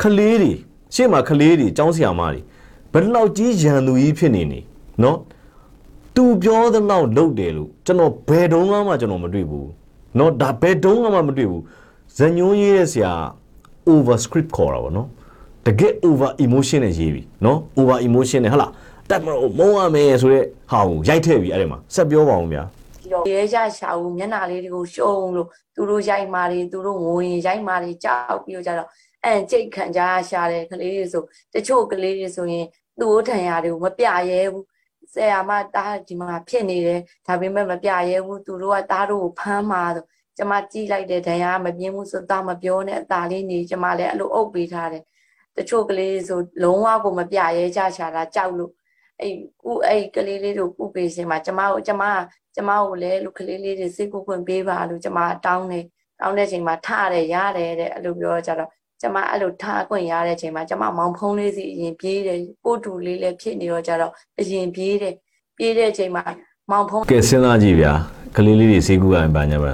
ခလေးတွေရှေ့မှာခလေးတွေចောင်းဆရာမတွေဘယ်လောက်ကြီးရန်သူကြီးဖြစ်နေနေနော်သူပြောသလောက်လုပ်တယ်လို့ကျွန်တော်ဘယ်တုန်းမှကျွန်တော်မတွေ့ဘူးနော်ဒါဘယ်တုန်းမှမတွေ့ဘူး ဇညွန်းရေးတဲ့ဆရာ over script ခေါ်တာဗောနော်တကယ် over emotion နဲ့ရေးပြီနော် over emotion နဲ့ဟုတ်လားတက်မလို့မုန်းရမယ်ဆိုတဲ့ဟာကိုရိုက်ထည့်ပြီအဲ့ဒီမှာဆက်ပြောပါအောင်ဗျာပြီးတော့ရဲရရှာဦးမျက်နှာလေးတွေကိုရှုံးလို့သူတို့ရိုက်မာတွေသူတို့ငိုရင်ရိုက်မာတွေကြောက်ပြီးတော့ကြတော့အန်ကြိတ်ခံကြရှာတဲ့ကလေးတွေဆိုတချို့ကလေးတွေဆိုရင်သူ့ထံရတွေကိုမပြရဲဘူးဆရာမတားဒီမှာဖြစ်နေတယ်ဒါပေမဲ့မပြရဲဘူးသူတို့ကတားတို့ကိုဖမ်းမှာဆို ကျမကြည့်လိုက်တဲ့ဒဏ်ရာမပြင်းဘူးဆိုတာမပြောနဲ့အသာလေးနေကျမလည်းအဲ့လိုအုပ်ပေးထားတယ်တချို့ကလေးတွေဆိုလုံးဝကိုမပြရဲကြရှာတာကြောက်လို့အဲ့ကုအဲ့ကလေးလေးတို့ကုပေးစင်မှာကျမတို့ကျမကျမကိုလည်းလူကလေးလေးတွေစိတ်ကိုခွင့်ပေးပါလို့ကျမတောင်းတယ်တောင်းတဲ့ချိန်မှာထရတယ်ရတယ်တဲ့အဲ့လိုပြောကြတော့ကျမအဲ့လိုထားခွင့်ရတဲ့ချိန်မှာကျမမောင်ဖုံးလေးစီအရင်ပြေးတယ်ကိုတူလေးလည်းဖြစ်နေတော့ကြတော့အရင်ပြေးတယ်ပြေးတဲ့ချိန်မှာမောင်ဖုံးကဲစဉ်းစားကြည့်ဗျာကလေးလေးတွေစေးကူရရင်ပါညာပါ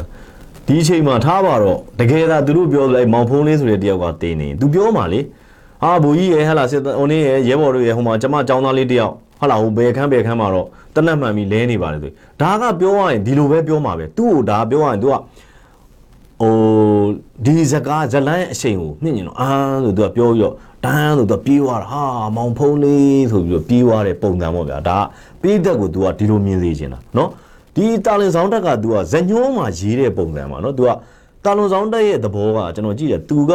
ဒီအချိန်မှာထားပါတော့တကယ်သာသူတို့ပြောလိုက်မောင်ဖုံးလေးဆိုတဲ့တယောက်ကတင်းနေသူပြောမှလေအာဘူကြီးရဲ့ဟလာစစ်ဟိုနေရဲ့ရဲဘော်တို့ရဲ့ဟိုမှာကျမចောင်းသားလေးတယောက်ဟလာဟိုဘယ်ခန်းဘယ်ခန်းမှာတော့တနတ်မှန်ပြီးလဲနေပါလေသူဒါကပြောရရင်ဒီလိုပဲပြောမှာပဲသူ့ကိုဒါပြောရရင်သူကဟိုဒီစကားဇလန်းအချိန်ကိုမြင့်ညင်တော့အာဆိုသူကပြောပြီးတော့တန်းဆိုသူကပြေးသွားတာဟာမောင်ဖုံးလေးဆိုပြီးတော့ပြေးသွားတဲ့ပုံစံပေါ့ဗျာဒါကပေးသက်ကိုသူကဒီလိုမြင်စေချင်တာနော် ဒီတာလင်ဆောင်တက်ကသူကဇညိုးမှာရေးတဲ့ပုံစံမှာနော်သူကတာလွန်ဆောင်တက်ရဲ့သဘောကကျွန်တော်ကြည့်တယ်သူက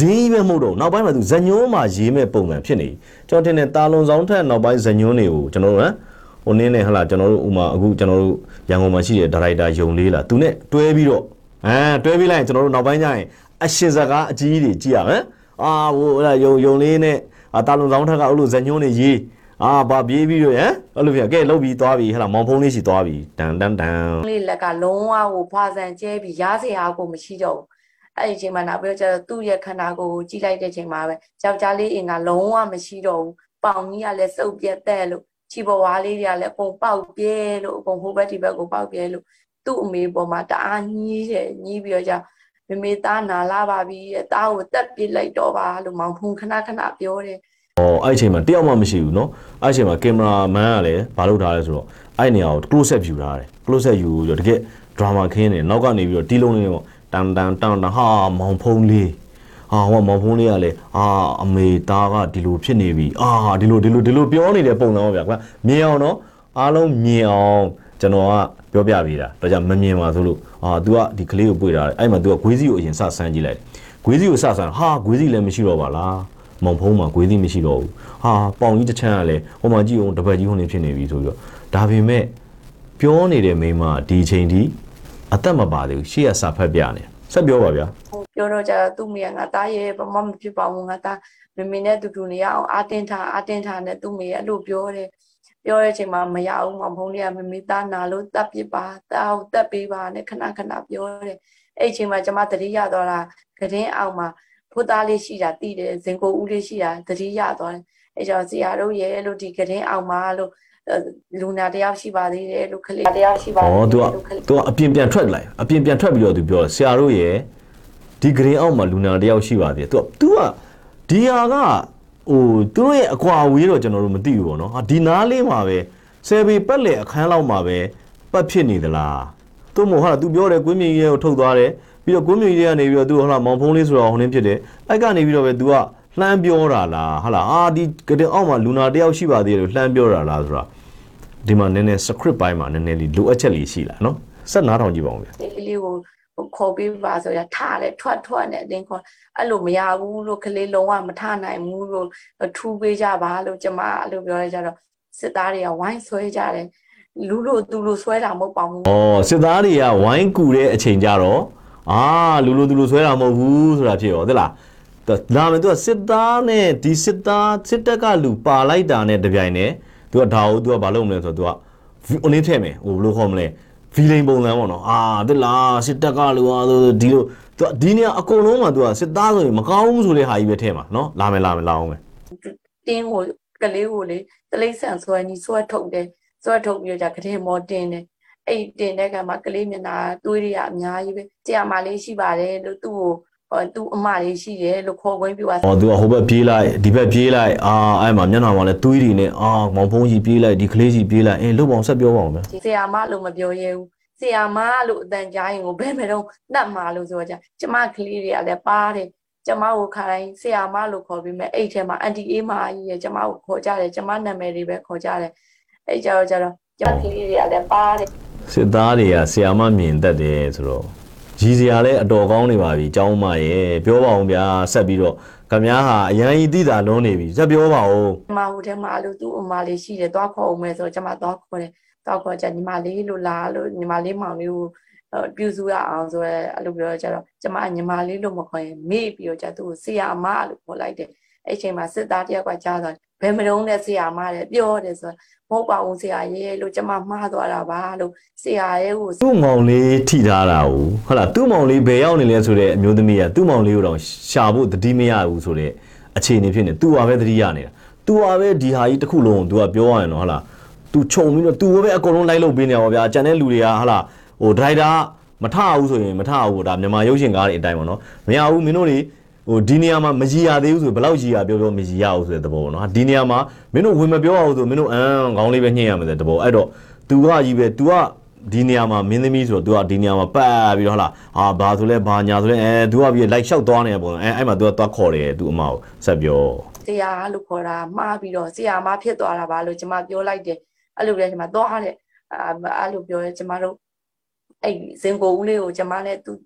တည်င်းကြီးပဲမဟုတ်တော့နောက်ပိုင်းမှာသူဇညိုးမှာရေးမဲ့ပုံစံဖြစ်နေကျွန်တော်ထင်တယ်တာလွန်ဆောင်ထက်နောက်ပိုင်းဇညိုးတွေကိုကျွန်တော်တို့ဟမ်ဟိုနင်းနေဟလာကျွန်တော်တို့ဥမာအခုကျွန်တော်တို့ရန်ကုန်မှာရှိတဲ့ဒါရိုက်တာယုံလေးလာသူနဲ့တွဲပြီးတော့အဲတွဲပြီးလိုက်ရင်ကျွန်တော်တို့နောက်ပိုင်းကျရင်အရှင်စကားအကြီးကြီးတွေကြည့်ရမယ်အာဟိုဟလာယုံယုံလေးနဲ့တာလွန်ဆောင်ထက်ကအဲ့လိုဇညိုးနေရေး အာဘာပြေးပြီးတော့ဟမ်အဲ့လိုပြကဲလှုပ်ပြီးသွားပြီးဟလာမောင်ဖုံးလေးစီသွားပြီးတန်တန်တန်လေးလက်ကလုံးဝကိုဖွာဆန်ကျဲပြီးရားစရာကိုမရှိတော့ဘူးအဲ့ဒီအချိန်မှာနောက်ပြီးတော့ကျတော့သူ့ရဲ့ခန္ဓာကိုယ်ကိုကြည့်လိုက်တဲ့ချိန်မှာပဲယောက်ျားလေးအင်ကလုံးဝမရှိတော့ဘူးပေါင်ကြီးကလည်းစုပ်ပြက်တဲ့လို့ခြေပေါ်ဝါးလေးတွေကလည်းအကုန်ပေါက်ပြဲလို့အကုန်ဟိုဘက်ဒီဘက်ကိုပေါက်ပြဲလို့သူ့အမေပေါ်မှာတအားညည်းတယ်ညည်းပြီးတော့ကျမမေသားနာလာပါပြီတဲ့သားကိုတက်ပစ်လိုက်တော့ပါလို့မောင်ဖုံခဏခဏပြောတယ် ဟောအဲ့ဒီအချိန်မှာတယောက်မှမရှိဘူးเนาะအဲ့ဒီအချိန်မှာကင်မရာမန်ကလည်းဘာလုပ်ထားလဲဆိုတော့အဲ့ဒီနေရာကို close up ယူထားတယ် close up ယူပြီးတော့တကယ် drama ခင်းနေနောက်ကနေပြီးတော့တီးလုံးလေးပေါ့တန်တန်တန်တန်ဟာမောင်ဖုံးလေးဟာဟောမောင်ဖုံးလေးကလည်းအာအမေသားကဒီလိုဖြစ်နေပြီအာဒီလိုဒီလိုဒီလိုပြောနေတဲ့ပုံစံပေါ့ဗျာကွာမြင်အောင်နော်အားလုံးမြင်အောင်ကျွန်တော်ကပြောပြပေးတာတော့ကြမမြင်ပါဆိုလို့အာ तू ကဒီကလေးကိုပွေတာအဲ့မှာ तू ကဂွေးစီကိုအရင်စဆန်းကြည့်လိုက်ဂွေးစီကိုစဆန်းဟာဂွေးစီလည်းမရှိတော့ပါလား မောင်ဖုံးမှာဂွေးသီးမရှိတော့ဘူးဟာပေါင်ကြီးတစ်ချမ်းကလည်းဟိုမှာကြည့်အောင်တပတ်ကြီးဟိုနေဖြစ်နေပြီဆိုပြီးတော့ဒါပေမဲ့ပြောနေတဲ့မိန်းမဒီအချိန်ဒီအသက်မပါသေးဘူးရှေ့ကစာဖတ်ပြနေဆက်ပြောပါဗျာဟိုပြောတော့ကျတော့သူ့မိကငါသားရဲ့ဘာမှမဖြစ်ပါဘူးငါသားမမေနဲ့တူတူနေရအောင်အာတင်းထားအာတင်းထားနဲ့သူ့မိရဲ့အဲ့လိုပြောတယ်ပြောတဲ့အချိန်မှာမရဘူးမောင်ဖုံးလေးကမမေသားနာလို့တပ်ပစ်ပါတာကိုတပ်ပေးပါနဲ့ခဏခဏပြောတယ်အဲ့အချိန်မှာကျမသတိရတော့တာကတင်းအောင်မှာ ဖိုးသားလေးရှိတာတိတယ်ဇင်ကိုဦးလေးရှိတာသတိရသွားတယ်အဲ့ကြောင့်ဆရာတို့ရဲ့လို့ဒီကတင်းအောင်မှာလို့လူနာတယောက်ရှိပါသေးတယ်လို့ခလေးတယောက်ရှိပါ ဩ သေး तू က တယ်လို့ခလေး तू ကအပြင်ပြန်ထွက်လိုက်အပြင်ပြန်ထွက်ပြီးတော့ तू ပြောတယ်ဆရာတို့ရဲ့ဒီဂရင်အောက်မှာလူနာတစ်ယောက်ရှိပါသေးတယ် तू က तू ကဒီဟာကဟိုသူတို့ရဲ့အကွာအဝေးတော့ကျွန်တော်တို့မသိဘူးပေါ့နော်ဟာဒီနားလေးမှာပဲ ဆယ်ပေပတ်လေအခန်းလောက်မှာပဲပတ်ဖြစ်နေသလားသူ့မို့ဟာ तू ပြောတယ်ကွင်းမြင့်ကြီးကိုထုတ်သွားတယ် ပြီးတော့ကွင်းမြင့်ကြီးကနေပြီးတော့ तू ဟာလာမောင်ဖုံးလေးဆိုတော့ဟိုနင်းဖြစ်တယ်အဲ့ကနေပြီးတော့ပဲ तू ကလှမ်းပြောတာလားဟာလာအာဒီကတဲ့အောက်မှာလူနာတယောက်ရှိပါသေးတယ်လို့လှမ်းပြောတာလားဆိုတာဒီမှာနည်းနည်း script ပိုင်းမှာနည်းနည်းလေးလိုအပ်ချက်လေးရှိလာနော်ဆက်နားထောင်ကြည့်ပါဦးဗျာဒီလေးကိုဟိုခေါ်ပေးပါဆိုရထားတယ်ထွက်ထွက်နဲ့အတင်းခေါ်အဲ့လိုမရဘူးလို့ကလေးလုံးဝမထနိုင်ဘူးလို့ထူပေးကြပါလို့ကျမအဲ့လိုပြောရကြတော့စစ်သားတွေကဝိုင်းဆွဲကြတယ်လူလို့သူလို့ဆွဲတာမဟုတ်ပါဘူး။အော်စစ်သားတွေကဝိုင်းကူတဲ့အချိန်ကြတော့ အာလူလူသူလူဆွဲတာမဟုတ်ဘူးဆိုတာဖြစ်ရောတဲ့လားဒါမှမဟုတ်သူကစစ်သားနဲ့ဒီစစ်သားစစ်တပ်ကလူပါလိုက်တာနဲ့တပြိုင်တည်းသူကဒါကိုသူကမလုပ်မလဲဆိုတော့သူကအင်းထည့်မယ်ဟိုဘယ်လိုခေါ်မလဲဗီလိန်ပုံစံပေါ့နော်အာတဲ့လားစစ်တပ်ကလူအားဆိုဒီလိုသူကဒီနေရာအကုန်လုံးမှာသူကစစ်သားဆိုရင်မကောင်းဘူးဆိုတဲ့ဟာကြီးပဲထည့်မှာနော်လာမယ်လာမယ်လာအောင်မယ်တင်းကိုကလေးကိုလေတလိမ့်ဆန်ဆွဲကြီးဆွဲထုတ်တယ်ဆွဲထုတ်ပြီးတော့ကြကတဲ့မောတင်းတယ် အဲ့တင်တဲ့ကမှာကလေးမျက်နှာသွေးတွေကအများကြီးပဲကြံမလေးရှိပါတယ်လို့သူ့ကိုဟိုသူ့အမလေးရှိတယ်လို့ခေါ်ခွင့်ပြုပါ။အော်သူကဟိုဘက်ပြေးလိုက်ဒီဘက်ပြေးလိုက်အာအဲ့မှာမျက်နှာမှာလည်းသွေးတွေနဲ့အာမောင်ဖုံးကြီးပြေးလိုက်ဒီကလေးကြီးပြေးလိုက်အင်းလုတ်ပေါအောင်ဆက်ပြောပါအောင်ဗျာဆရာမလို့မပြောရဲဘူးဆရာမလို့အတန်ကြားရင်ကိုဘယ်မှာတော့နှက်မှာလို့ဆိုကြကျမကလေးတွေကလည်းပါတယ်ကျမကိုခါတိုင်းဆရာမလို့ခေါ်ပြီးမဲ့အဲ့ထဲမှာအန်တီအေးမကြီးရဲ့ကျမကိုခေါ်ကြတယ်ကျမနာမည်တွေပဲခေါ်ကြတယ်အဲ့ကြတော့ကြတော့ကျမကလေးတွေကလည်းပါတယ် စစ်သားတွေကဆီယာမမြင်တတ်တယ်ဆိုတော့ကြီးစရာလည်းအတော်ကောင်းနေပါပြီကျောင်းမရဲ့ပြောပါအောင်ဗျာဆက်ပြီးတော့ခမည်းဟာအရန်ကြီးတိတာလုံးနေပြီဆက်ပြောပါဦးကျမဟိုထဲမှာအဲ့လိုသူ့အမလေးရှိတယ်သွားခေါ်အောင်မယ်ဆိုတော့ကျမသွားခေါ်တယ်သွားခေါ်ကြညီမလေးလို့လာလို့ညီမလေးမောင်လေးကိုအဲ့ပြုစုရအောင်ဆိုရဲအဲ့လိုပြောကြတော့ကျမညီမလေးလို့မခေါ်ရင်မေ့ပြီးတော့ကျသူ့ကိုဆရာမလို့ခေါ်လိုက်တယ်အဲ့ချိန်မှာစစ်သားတယောက်ကကြားသွားဘယ်မတုံးနဲ့ဆရာမတဲ့ပြောတယ်ဆိုတော့ မဟုတ်ပါဘူးဆရာရဲ့လို့ကျမမှားသွားတာပါလို့ဆရာရဲ့ကိုသူ့မောင်လေးထိထားတာဟုတ်ဟုတ်လားသူ့မောင်လေးဘယ်ရောက်နေလဲဆိုတဲ့အမျိုးသမီးကသူ့မောင်လေးကိုတော့ရှာဖို့တတိမရဘူးဆိုတဲ့အခြေအနေဖြစ်နေသူ့ဟာပဲတတိရနေတာသူ့ဟာပဲဒီဟာကြီးတစ်ခုလုံးကိုသူကပြောရရင်တော့ဟုတ်လားသူခြုံပြီးတော့သူ့ပဲအကုန်လုံးလိုက်လုပ်ပေးနေရပါဗျာကျန်တဲ့လူတွေကဟုတ်လားဟိုဒရိုက်တာမထအောင်ဆိုရင်မထအောင်ဒါမြန်မာရုပ်ရှင်ကားတွေအတိုင်းပါနော်မရဘူးမင်းတို့တွေ ဟိုဒီနေရာမှာမကြီးရသေးဘူးဆိုဘယ်လောက်ကြီးရပြောပြောမကြီးရဘူးဆိုတဲ့သဘောပေါ့နော်ဒီနေရာမှာမင်းတို့ဝင်မပြောအောင်ဆိုမင်းတို့အမ်ခေါင်းလေးပဲညှိရမယ်တဲ့သဘောအဲ့တော့ तू ကကြီးပဲ तू ကဒီနေရာမှာမင်းသမီးဆိုတော့ तू ကဒီနေရာမှာပတ်ပြီးတော့ဟုတ်လားဟာဘာဆိုလဲဘာညာဆိုလဲအဲ तू ကပြီးလိုက်လျှောက်သွားနေတယ်ပေါ့အဲအဲ့မှာ तू ကသွားခေါ်တယ် तू အမကိုဆက်ပြော ဆရာလို့ခေါ်တာမှားပြီးတော့ဆရာမဖြစ်သွားတာပါလို့ကျမပြောလိုက်တယ်အဲ့လိုပဲကျမသွားတယ်အဲ့လိုပြောရဲကျမတို့အဲ့ဇင်ကိုဦးလေးကိုကျမနဲ့သူ့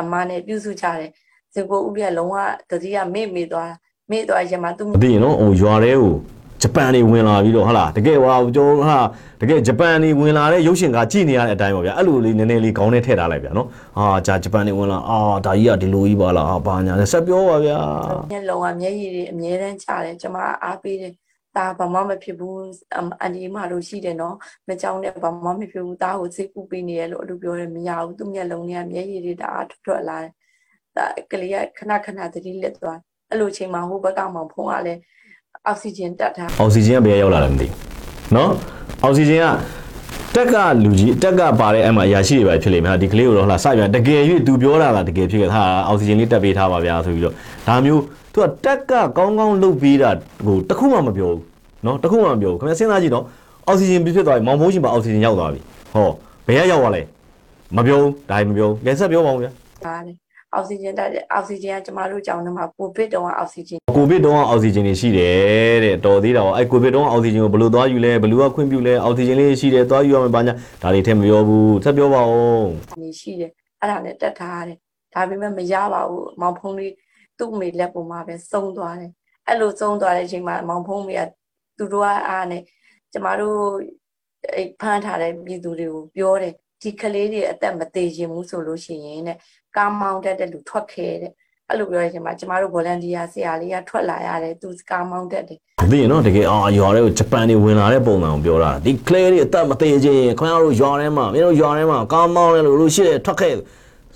အမနဲ့ပြုစုကြတယ် ဇင်ကိုဦးလေးကလုံးဝတတိယမေ့မေ့သွားတာမေ့သွားရင်မှသူမသိရင်နော်ဟိုရွာတဲကိုဂျပန်တွေဝင်လာပြီးတော့ဟာလားတကယ်ဟွာကျွန်တော်ဟာတကယ်ဂျပန်တွေဝင်လာတဲ့ရုပ်ရှင်ကကြည့်နေရတဲ့အတိုင်းပါဗျာအဲ့လိုလေးနည်းနည်းလေးခေါင်းထဲထည့်ထားလိုက်ဗျာနော်ဟာဂျာဂျပန်တွေဝင်လာအာဒါကြီးကဒီလိုကြီးပါလားအာဘာညာလဲဆက်ပြောပါဗျာမျက်လုံးကမျက်ရည်တွေအမြဲတမ်းကျတယ်ကျမအားပေးတယ်ဒါဘာမှမဖြစ်ဘူးအန်ဒီမလို့ရှိတယ်နော်မကြောက်နဲ့ဘာမှမဖြစ်ဘူးဒါကိုစိတ်ကူပေးနေရလို့အဲ့လိုပြောတယ်မရဘူးသူ့မျက်လုံးတွေကမျက်ရည်တွေတအားထွက်ထွက်လာတယ် ဒါကလေးကခဏခဏသတိလက်သွားအဲ့လိုချိန်မှာဟိုဘက်ကမှဖုန်းကလည်းအောက်ဆီဂျင်တက်ထားအောက်ဆီဂျင်ကဘယ်ရောက်လာလဲမသိဘူးနော်အောက်ဆီဂျင်ကတက်ကလူကြီးတက်ကပါတဲ့အဲ့မှာအရာရှိတွေပဲဖြစ်လိမ့်မယ်ဟာဒီကလေးကိုတော့ဟလာစပြန်တကယ်၍သူပြောတာလားတကယ်ဖြစ်ခဲ့ဟာအောက်ဆီဂျင်လေးတက်ပေးထားပါဗျာဆိုပြီးတော့ဒါမျိုးသူကတက်ကကောင်းကောင်းလုပ်ပေးတာဟိုတခုမှမပြောဘူးနော်တခုမှမပြောဘူးခင်ဗျစဉ်းစားကြည့်နော်အောက်ဆီဂျင်ပြဖြစ်သွားပြီမောင်ဖုံးရှင်ပါအောက်ဆီဂျင်ရောက်သွားပြီဟောဘယ်ကရောက်သွားလဲမပြောဘူးဒါမပြောဘူးကဲဆက်ပြောပါဦးဗျာပါတယ် အောက်ဆီဂျင်တက်တယ်အောက်ဆီဂျင်ကကျမတို့ကြောင်းထဲမှာကိုဗစ်တုန်းကအောက်ဆီဂျင်ကိုဗစ်တုန်းကအောက်ဆီဂျင်တွေရှိတယ်တဲ့တော်သေးတာပေါ့အဲ့ကိုဗစ်တုန်းကအောက်ဆီဂျင်ကိုဘယ်လိုသွားယူလဲဘယ်လိုကခွင့်ပြုလဲအောက်ဆီဂျင်လေးရှိတယ်သွားယူရမယ်ဘာညာဒါတွေထည့်မပြောဘူးဆက်ပြောပါဦးနေရှိတယ်အဲ့ဒါနဲ့တက်ထားရတယ်ဒါပေမဲ့မရပါဘူးမောင်ဖုံးလေးသူ့အမေလက်ပေါ်မှာပဲစုံသွားတယ်အဲ့လိုစုံသွားတဲ့အချိန်မှာမောင်ဖုံးမေကသူတို့ကအားနဲ့ကျမတို့အဲ့ဖမ်းထားတဲ့ပြည်သူတွေကိုပြောတယ်ဒီကလေးတွေအသက်မသေးခြင်းဘူးဆိုလို့ရှိရင်တဲ့ ကားမောင်းတတ်တဲ့လူထွက်ခဲ့တဲ့အဲ့လိုပြောတဲ့အချိန်မှာကျမတို့ volunteer ဆရာလေးကထွက်လာရတယ်သူကားမောင်းတတ်တယ်သိရင်နော်တကယ်အာရွာထဲကိုဂျပန်တွေဝင်လာတဲ့ပုံစံကိုပြောတာဒီကလေးတွေအသက်မသေးခြင်းခင်ဗျားတို့ရွာထဲမှာမင်းတို့ရွာထဲမှာကားမောင်းလဲလို့လို့ရှိတယ်ထွက်ခဲ့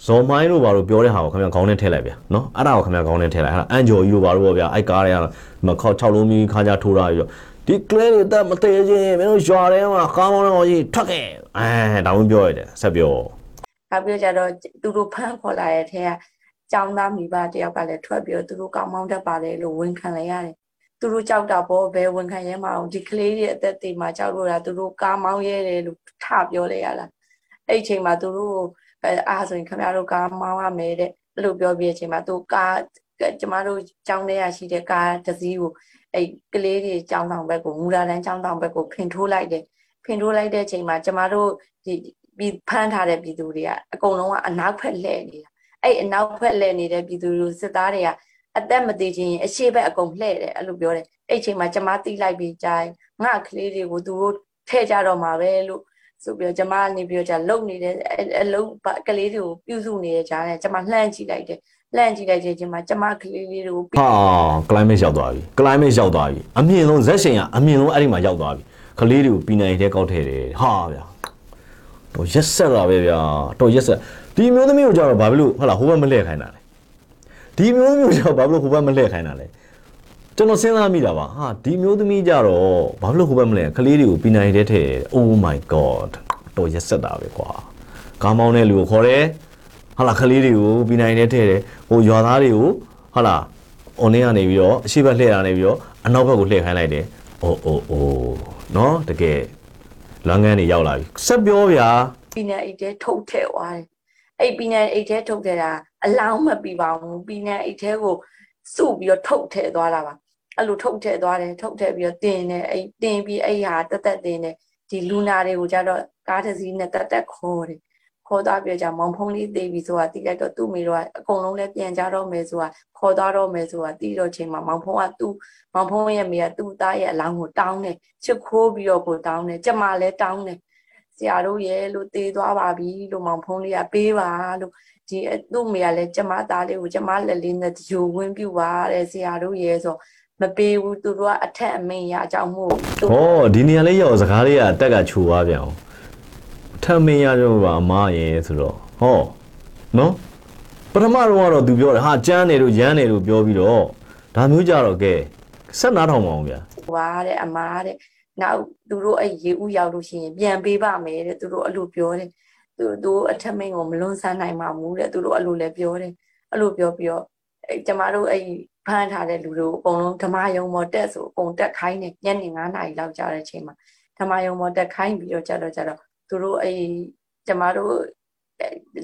ဇော်မိုင်းတို့ဘာလို့ပြောတဲ့ဟာကိုခင်ဗျာခေါင်းထဲထည့်လိုက်ဗျာနော်အဲ့ဒါကိုခင်ဗျာခေါင်းထဲထည့်လိုက်အဲ့ဒါအန်ဂျော်ကြီးတို့ဘာလို့ပေါ့ဗျာအဲ့ကားတွေကမခေါက်6လုံးကြီးခါကြထိုးတာပြီးတော့ဒီကလေးတွေအသက်မသေးခြင်းမင်းတို့ရွာထဲမှာကားမောင်းတော့ကြီးထွက်ခဲ့အဲဒါမှပြောရတယ်ဆက်ပြော နောက်ပြီးကြတော့သူတို့ဖမ်းခေါ်လာတဲ့ထဲကကျောင်းသားမိဘတယောက်ကလည်းထွက်ပြီးတော့သူတို့ကောင်းမောင်းတတ်ပါတယ်လို့ဝန်ခံလိုက်ရတယ်သူတို့ကြောက်တာပေါ့ဘယ်ဝန်ခံရဲမအောင်ဒီကလေးတွေအသက်တွေမှာကြောက်လို့လားသူတို့ကားမောင်းရဲတယ်လို့ထပြောလိုက်ရလားအဲ့ဒီအချိန်မှာသူတို့အဲအားဆိုရင်ခင်ဗျားတို့ကားမောင်းရမယ်တဲ့အဲ့လိုပြောပြီးတဲ့အချိန်မှာသူကားကျမတို့ကြောင်းထဲရရှိတဲ့ကားတစ်စီးကိုအဲ့ကလေးတွေကြောင်းဆောင်ဘက်ကိုမူလာတန်းကြောင်းဆောင်ဘက်ကိုဖင်ထိုးလိုက်တယ်ဖင်ထိုးလိုက်တဲ့အချိန်မှာကျမတို့ဒီ ပြီးဖမ်းထားတဲ့ပြည်သူတွေကအကုန်လုံးကအနောက်ဖက်လှည့်နေတာအဲ့အနောက်ဖက်လှည့်နေတဲ့ပြည်သူတွေစစ်သားတွေကအသက်မသေးခြင်းအရှိဘက်အကုန်လှည့်တယ်အဲ့လိုပြောတယ်အဲ့ချိန်မှာကျမတိလိုက်ပြီးကြိုင်ငါကလေးတွေကိုသူတို့ထဲ့ကြတော့မှာပဲလို့ဆိုပြီးတော့ကျမကနေပြီးတော့じゃလုံနေတဲ့အလုံးကလေးတွေကိုပြုစုနေတဲ့ကြားနဲ့ကျမလှမ်းကြည့်လိုက်တယ်လှမ်းကြည့်လိုက်တဲ့အချိန်မှာကျမကလေးလေးတွေကိုဟာ climate ရောက်သွားပြီ climate ရောက်သွားပြီအမြင့်ဆုံးဇက်ရှင်ကအမြင့်ဆုံးအဲ့ဒီမှာရောက်သွားပြီကလေးတွေကိုပီနိုင်တဲ့ကောက်ထဲတယ်ဟာဗျာ တော့ရက်ဆက်တာပဲဗျာတော့ရက်ဆက်ဒီမျိုးသမီးကိုကြတော့ဘာဖြစ်လို့ဟုတ်လားဟိုဘက်မလှည့်ခိုင်းတာလဲဒီမျိုးသမီးကိုကြတော့ဘာဖြစ်လို့ဟိုဘက်မလှည့်ခိုင်းတာလဲကျွန်တော်စဉ်းစားမိတာပါဟာဒီမျိုးသမီးကြတော့ဘာဖြစ်လို့ဟိုဘက်မလဲကလေးတွေကိုပီနိုင်တဲ့ထဲ Oh my god တော့ရက်ဆက်တာပဲကွာကားမောင်းတဲ့လူကိုခေါ်တယ်ဟာလာကလေးတွေကိုပီနိုင်တဲ့ထဲတယ်ဟိုရွာသားတွေကိုဟာလာ online ကနေပြီးတော့အရှိဘက်လှည့်တာနေပြီးတော့အနောက်ဘက်ကိုလှည့်ခိုင်းလိုက်တယ်။အိုးအိုးအိုးနော်တကယ် လမ်းငန်းတွေရောက်လာပြီ။ဆက်ပြောဗျာပီနန်အိတ်ထဲထုတ်ထည့်သွားတယ်အဲ့ပီနန်အိတ်ထဲထုတ်ထည့်တာအလောင်းမပြပါဘူးပီနန်အိတ်ထဲကိုစုပြီးတော့ထုတ်ထည့်သွားတာပါအဲ့လိုထုတ်ထည့်သွားတယ်ထုတ်ထည့်ပြီးတော့တင်တယ်အဲ့တင်ပြီးအဲ့ဟာတက်တက်တင်တယ်ဒီလူနာတွေကိုကြတော့ကားတစ်စီးနဲ့တက်တက်ခေါ်တယ် ခေါ်သွားပြီးတော့じゃမောင်ဖုံးလေးသေးပြီဆိုတာတိလိုက်တော့သူ့မိတော့အကုန်လုံးလည်းပြန်ကြတော့မယ်ဆိုတာခေါ်သွားတော့မယ်ဆိုတာတီးတော့ချိန်မှာမောင်ဖုံးကသူ့မောင်ဖုံးရဲ့မိကသူ့သားရဲ့အလောင်းကိုတောင်းတယ်ချစ်ခိုးပြီးတော့ကိုတောင်းတယ်ကျမလည်းတောင်းတယ်ဆရာတို့ရဲ့လို့တေးသွားပါပြီလို့မောင်ဖုံးလေးကပေးပါလို့ဒီသူ့မိကလည်းကျမသားလေးကိုကျမလက်လေးနဲ့ဂျိုဝင်းပြူပါတဲ့ဆရာတို့ရဲ့ဆိုမပေးဘူးသူတို့ကအထက်အမိန်ရအကြောင်းမို့သူ။ဟောဒီနေရာလေးရောက်စကားလေးကအတက်ကခြူသွားပြန်အောင်။ ထမင်းရကြပါအမရဲ့ဆိုတော့ဟောနော်ပထမတော့ကတော့သူပြောတယ်ဟာကျန်းနေလို့ရမ်းနေလို့ပြောပြီးတော့ဒါမျိုးကြတော့ကဲဆက်နားထောင်ပါအောင်ဗျာဝါတဲ့အမားတဲ့နောက်သူတို့အဲ့ရေဥရောက်လို့ရှိရင်ပြန်ပေးပါမယ်တဲ့သူတို့အဲ့လိုပြောတယ်သူတို့အထက်မိန်ကိုမလွန်ဆန်းနိုင်ပါဘူးတဲ့သူတို့အဲ့လိုလည်းပြောတယ်အဲ့လိုပြောပြီးတော့အဲ့ကျမတို့အဲ့ဖမ်းထားတဲ့လူတွေကိုအကုန်လုံးဓမ္မယုံမော်တက်ဆိုအကုန်တက်ခိုင်းတယ်ညနေ9နာရီလောက်ကြာတဲ့အချိန်မှာဓမ္မယုံမော်တက်ခိုင်းပြီးတော့ကြတော့ကြတော့ သူတို့အဲ့ကျမတို့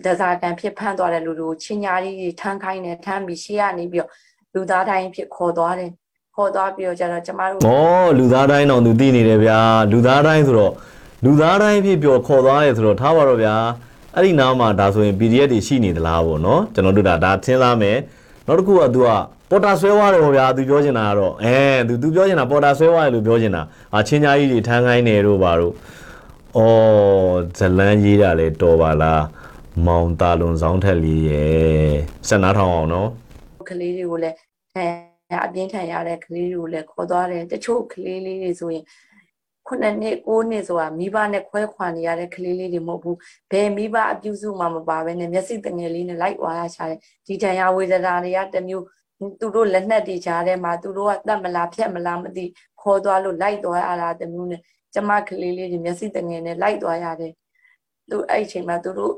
ဒဇာကန်ဖြစ်ဖမ်းသွားတဲ့လူတွေကိုချင်းညာကြီးတွေထမ်းခိုင်းတယ်ထမ်းပြီးရှေ့ကနေပြီးတော့လူသားတိုင်းဖြစ်ခေါ်သွားတယ်ခေါ်သွားပြီးတော့ကြတော့ကျမတို့ ။ဩလူသားတိုင်းတော့သူသိနေတယ်ဗျာလူသားတိုင်းဆိုတော့လူသားတိုင်းဖြစ်ပြောခေါ်သွားတယ်ဆိုတော့ထားပါတော့ဗျာအဲ့ဒီနားမှာဒါဆိုရင် PDF တွေရှိနေသလားပေါ့နော်ကျွန်တော်တို့ဒါဒါစဉ်းစားမယ်နောက်တစ်ခုက तू ကပေါ်တာဆွဲသွားတယ်ပေါ့ဗျာ तू ပြောချင်တာကတော့အဲ तू तू ပြောချင်တာပေါ်တာဆွဲသွားတယ်လို့ပြောချင်တာအာချင်းညာကြီးတွေထမ်းခိုင်းနေတို့ပါတို့ ဩဇလန်းရေးတာလေတော်ပါလားမောင်တာလွန်ဆောင်ထက်လေးရဲ့ဆက်နားထောင်အောင်နော်ကလေးတွေကိုလည်းအဲအပြင်းထန်ရတဲ့ကလေးတွေကိုလည်းခေါ်သွားတယ်တချို့ကလေးလေးတွေဆိုရင်ခုနှစ်နှစ်ကိုးနှစ်ဆိုတာမိဘနဲ့ခွဲခွာနေရတဲ့ကလေးလေးတွေမဟုတ်ဘူးဘယ်မိဘအပြုစုမှမပါဘဲနဲ့မျက်စိတငယ်လေးနဲ့လိုက်သွားရရှာတယ်ဒီတန်ရဝေဒနာတွေကတစ်မျိုးသူတို့လက်နက်တွေကြားထဲမှာသူတို့ကတတ်မလားဖြတ်မလားမသိခေါ်သွားလို့လိုက်သွားရတာတစ်မျိုးနဲ့ ကျမကလေးလေးတွေမျက်စိတငယ်နဲ့လိုက်သွားရတယ်သူအဲ့ဒီအချိန်မှာသူတို့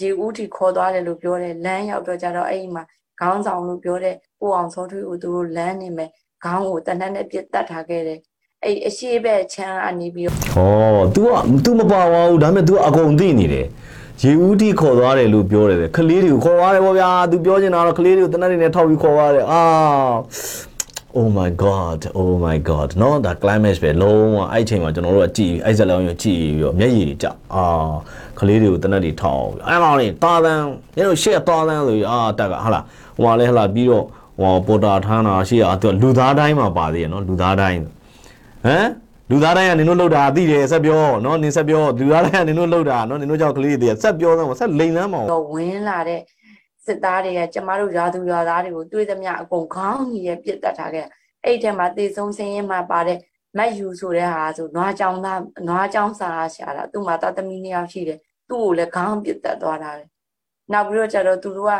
ရေဦးတီခေါ်သွားတယ်လို့ပြောတယ်လမ်းရောက်တော့ကြတော့အဲ့ဒီမှာခေါင်းဆောင်လို့ပြောတဲ့ကိုအောင်စောထွေးကိုသူတို့လမ်းနေမယ်ခေါင်းကိုတနက်နဲ့ပြတ်တတ်ထားခဲ့တယ်အဲ့ဒီအရှိဘက်ချမ်းကနေပြီးတော့ ။ဟော तू က तू မပါပါဘူးဒါပေမဲ့ तू အကုန်သိနေတယ်။ရေဦးတီခေါ်သွားတယ်လို့ပြောတယ်လေ။ကလေးတွေကိုခေါ်သွားတယ်ဗောဗျာ။ तू ပြောချင်တာတော့ကလေးတွေကိုတနက်နေနဲ့ထောက်ပြီးခေါ်သွားတယ်။အာ Oh my god oh my god နော်ဒါ climate ပဲလုံးဝအဲ့အချိန်မှာကျွန်တော်တို့ကကြည့်အဲ့ဇက်လောင်းရကြည့်ပြီးတော့မျက်ရည်တွေကျအာကလေးတွေကိုတနက်တွေထောက်အဲ့မောင်လေးတာတန်းညတို့ရှေ့တာတန်းဆိုပြီးအာတက်ကဟာလားဟိုကလည်းဟာလားပြီးတော့ဟိုပေါ်တာထမ်းတာရှေ့ကသူကလူသားတိုင်းမှာပါသေးရနော်လူသားတိုင်းဟမ်လူသားတိုင်းကနင်တို့လှုပ်တာသိတယ်ဆက်ပြောနော်နင်ဆက်ပြောလူသားတိုင်းကနင်တို့လှုပ်တာနော်နင်တို့ကြောင့်ကလေးတွေဆက်ပြောတော့ဆက်လိန်လန်းမအောင်တော့ဝင်လာတဲ့ စစ်သားတွေကကျမတို့ရာသူရာသားတွေကိုတွေးသမျှအကုန်ခေါင်းကြီးရဲ့ပြစ်တက်ထားခဲ့အဲ့ထဲမှာတေဆုံးစင်းရင်မှာပါတဲ့မတ်ယူဆိုတဲ့ဟာဆိုနွားကြောင်သားနွားကြောင်စားရှာတာသူ့မှာသားသမီးနှစ်ယောက်ရှိတယ်သူ့ကိုလည်းခေါင်းပြစ်တက်သွားတာလေနောက်ပြီးတော့ကျတော့သူတို့က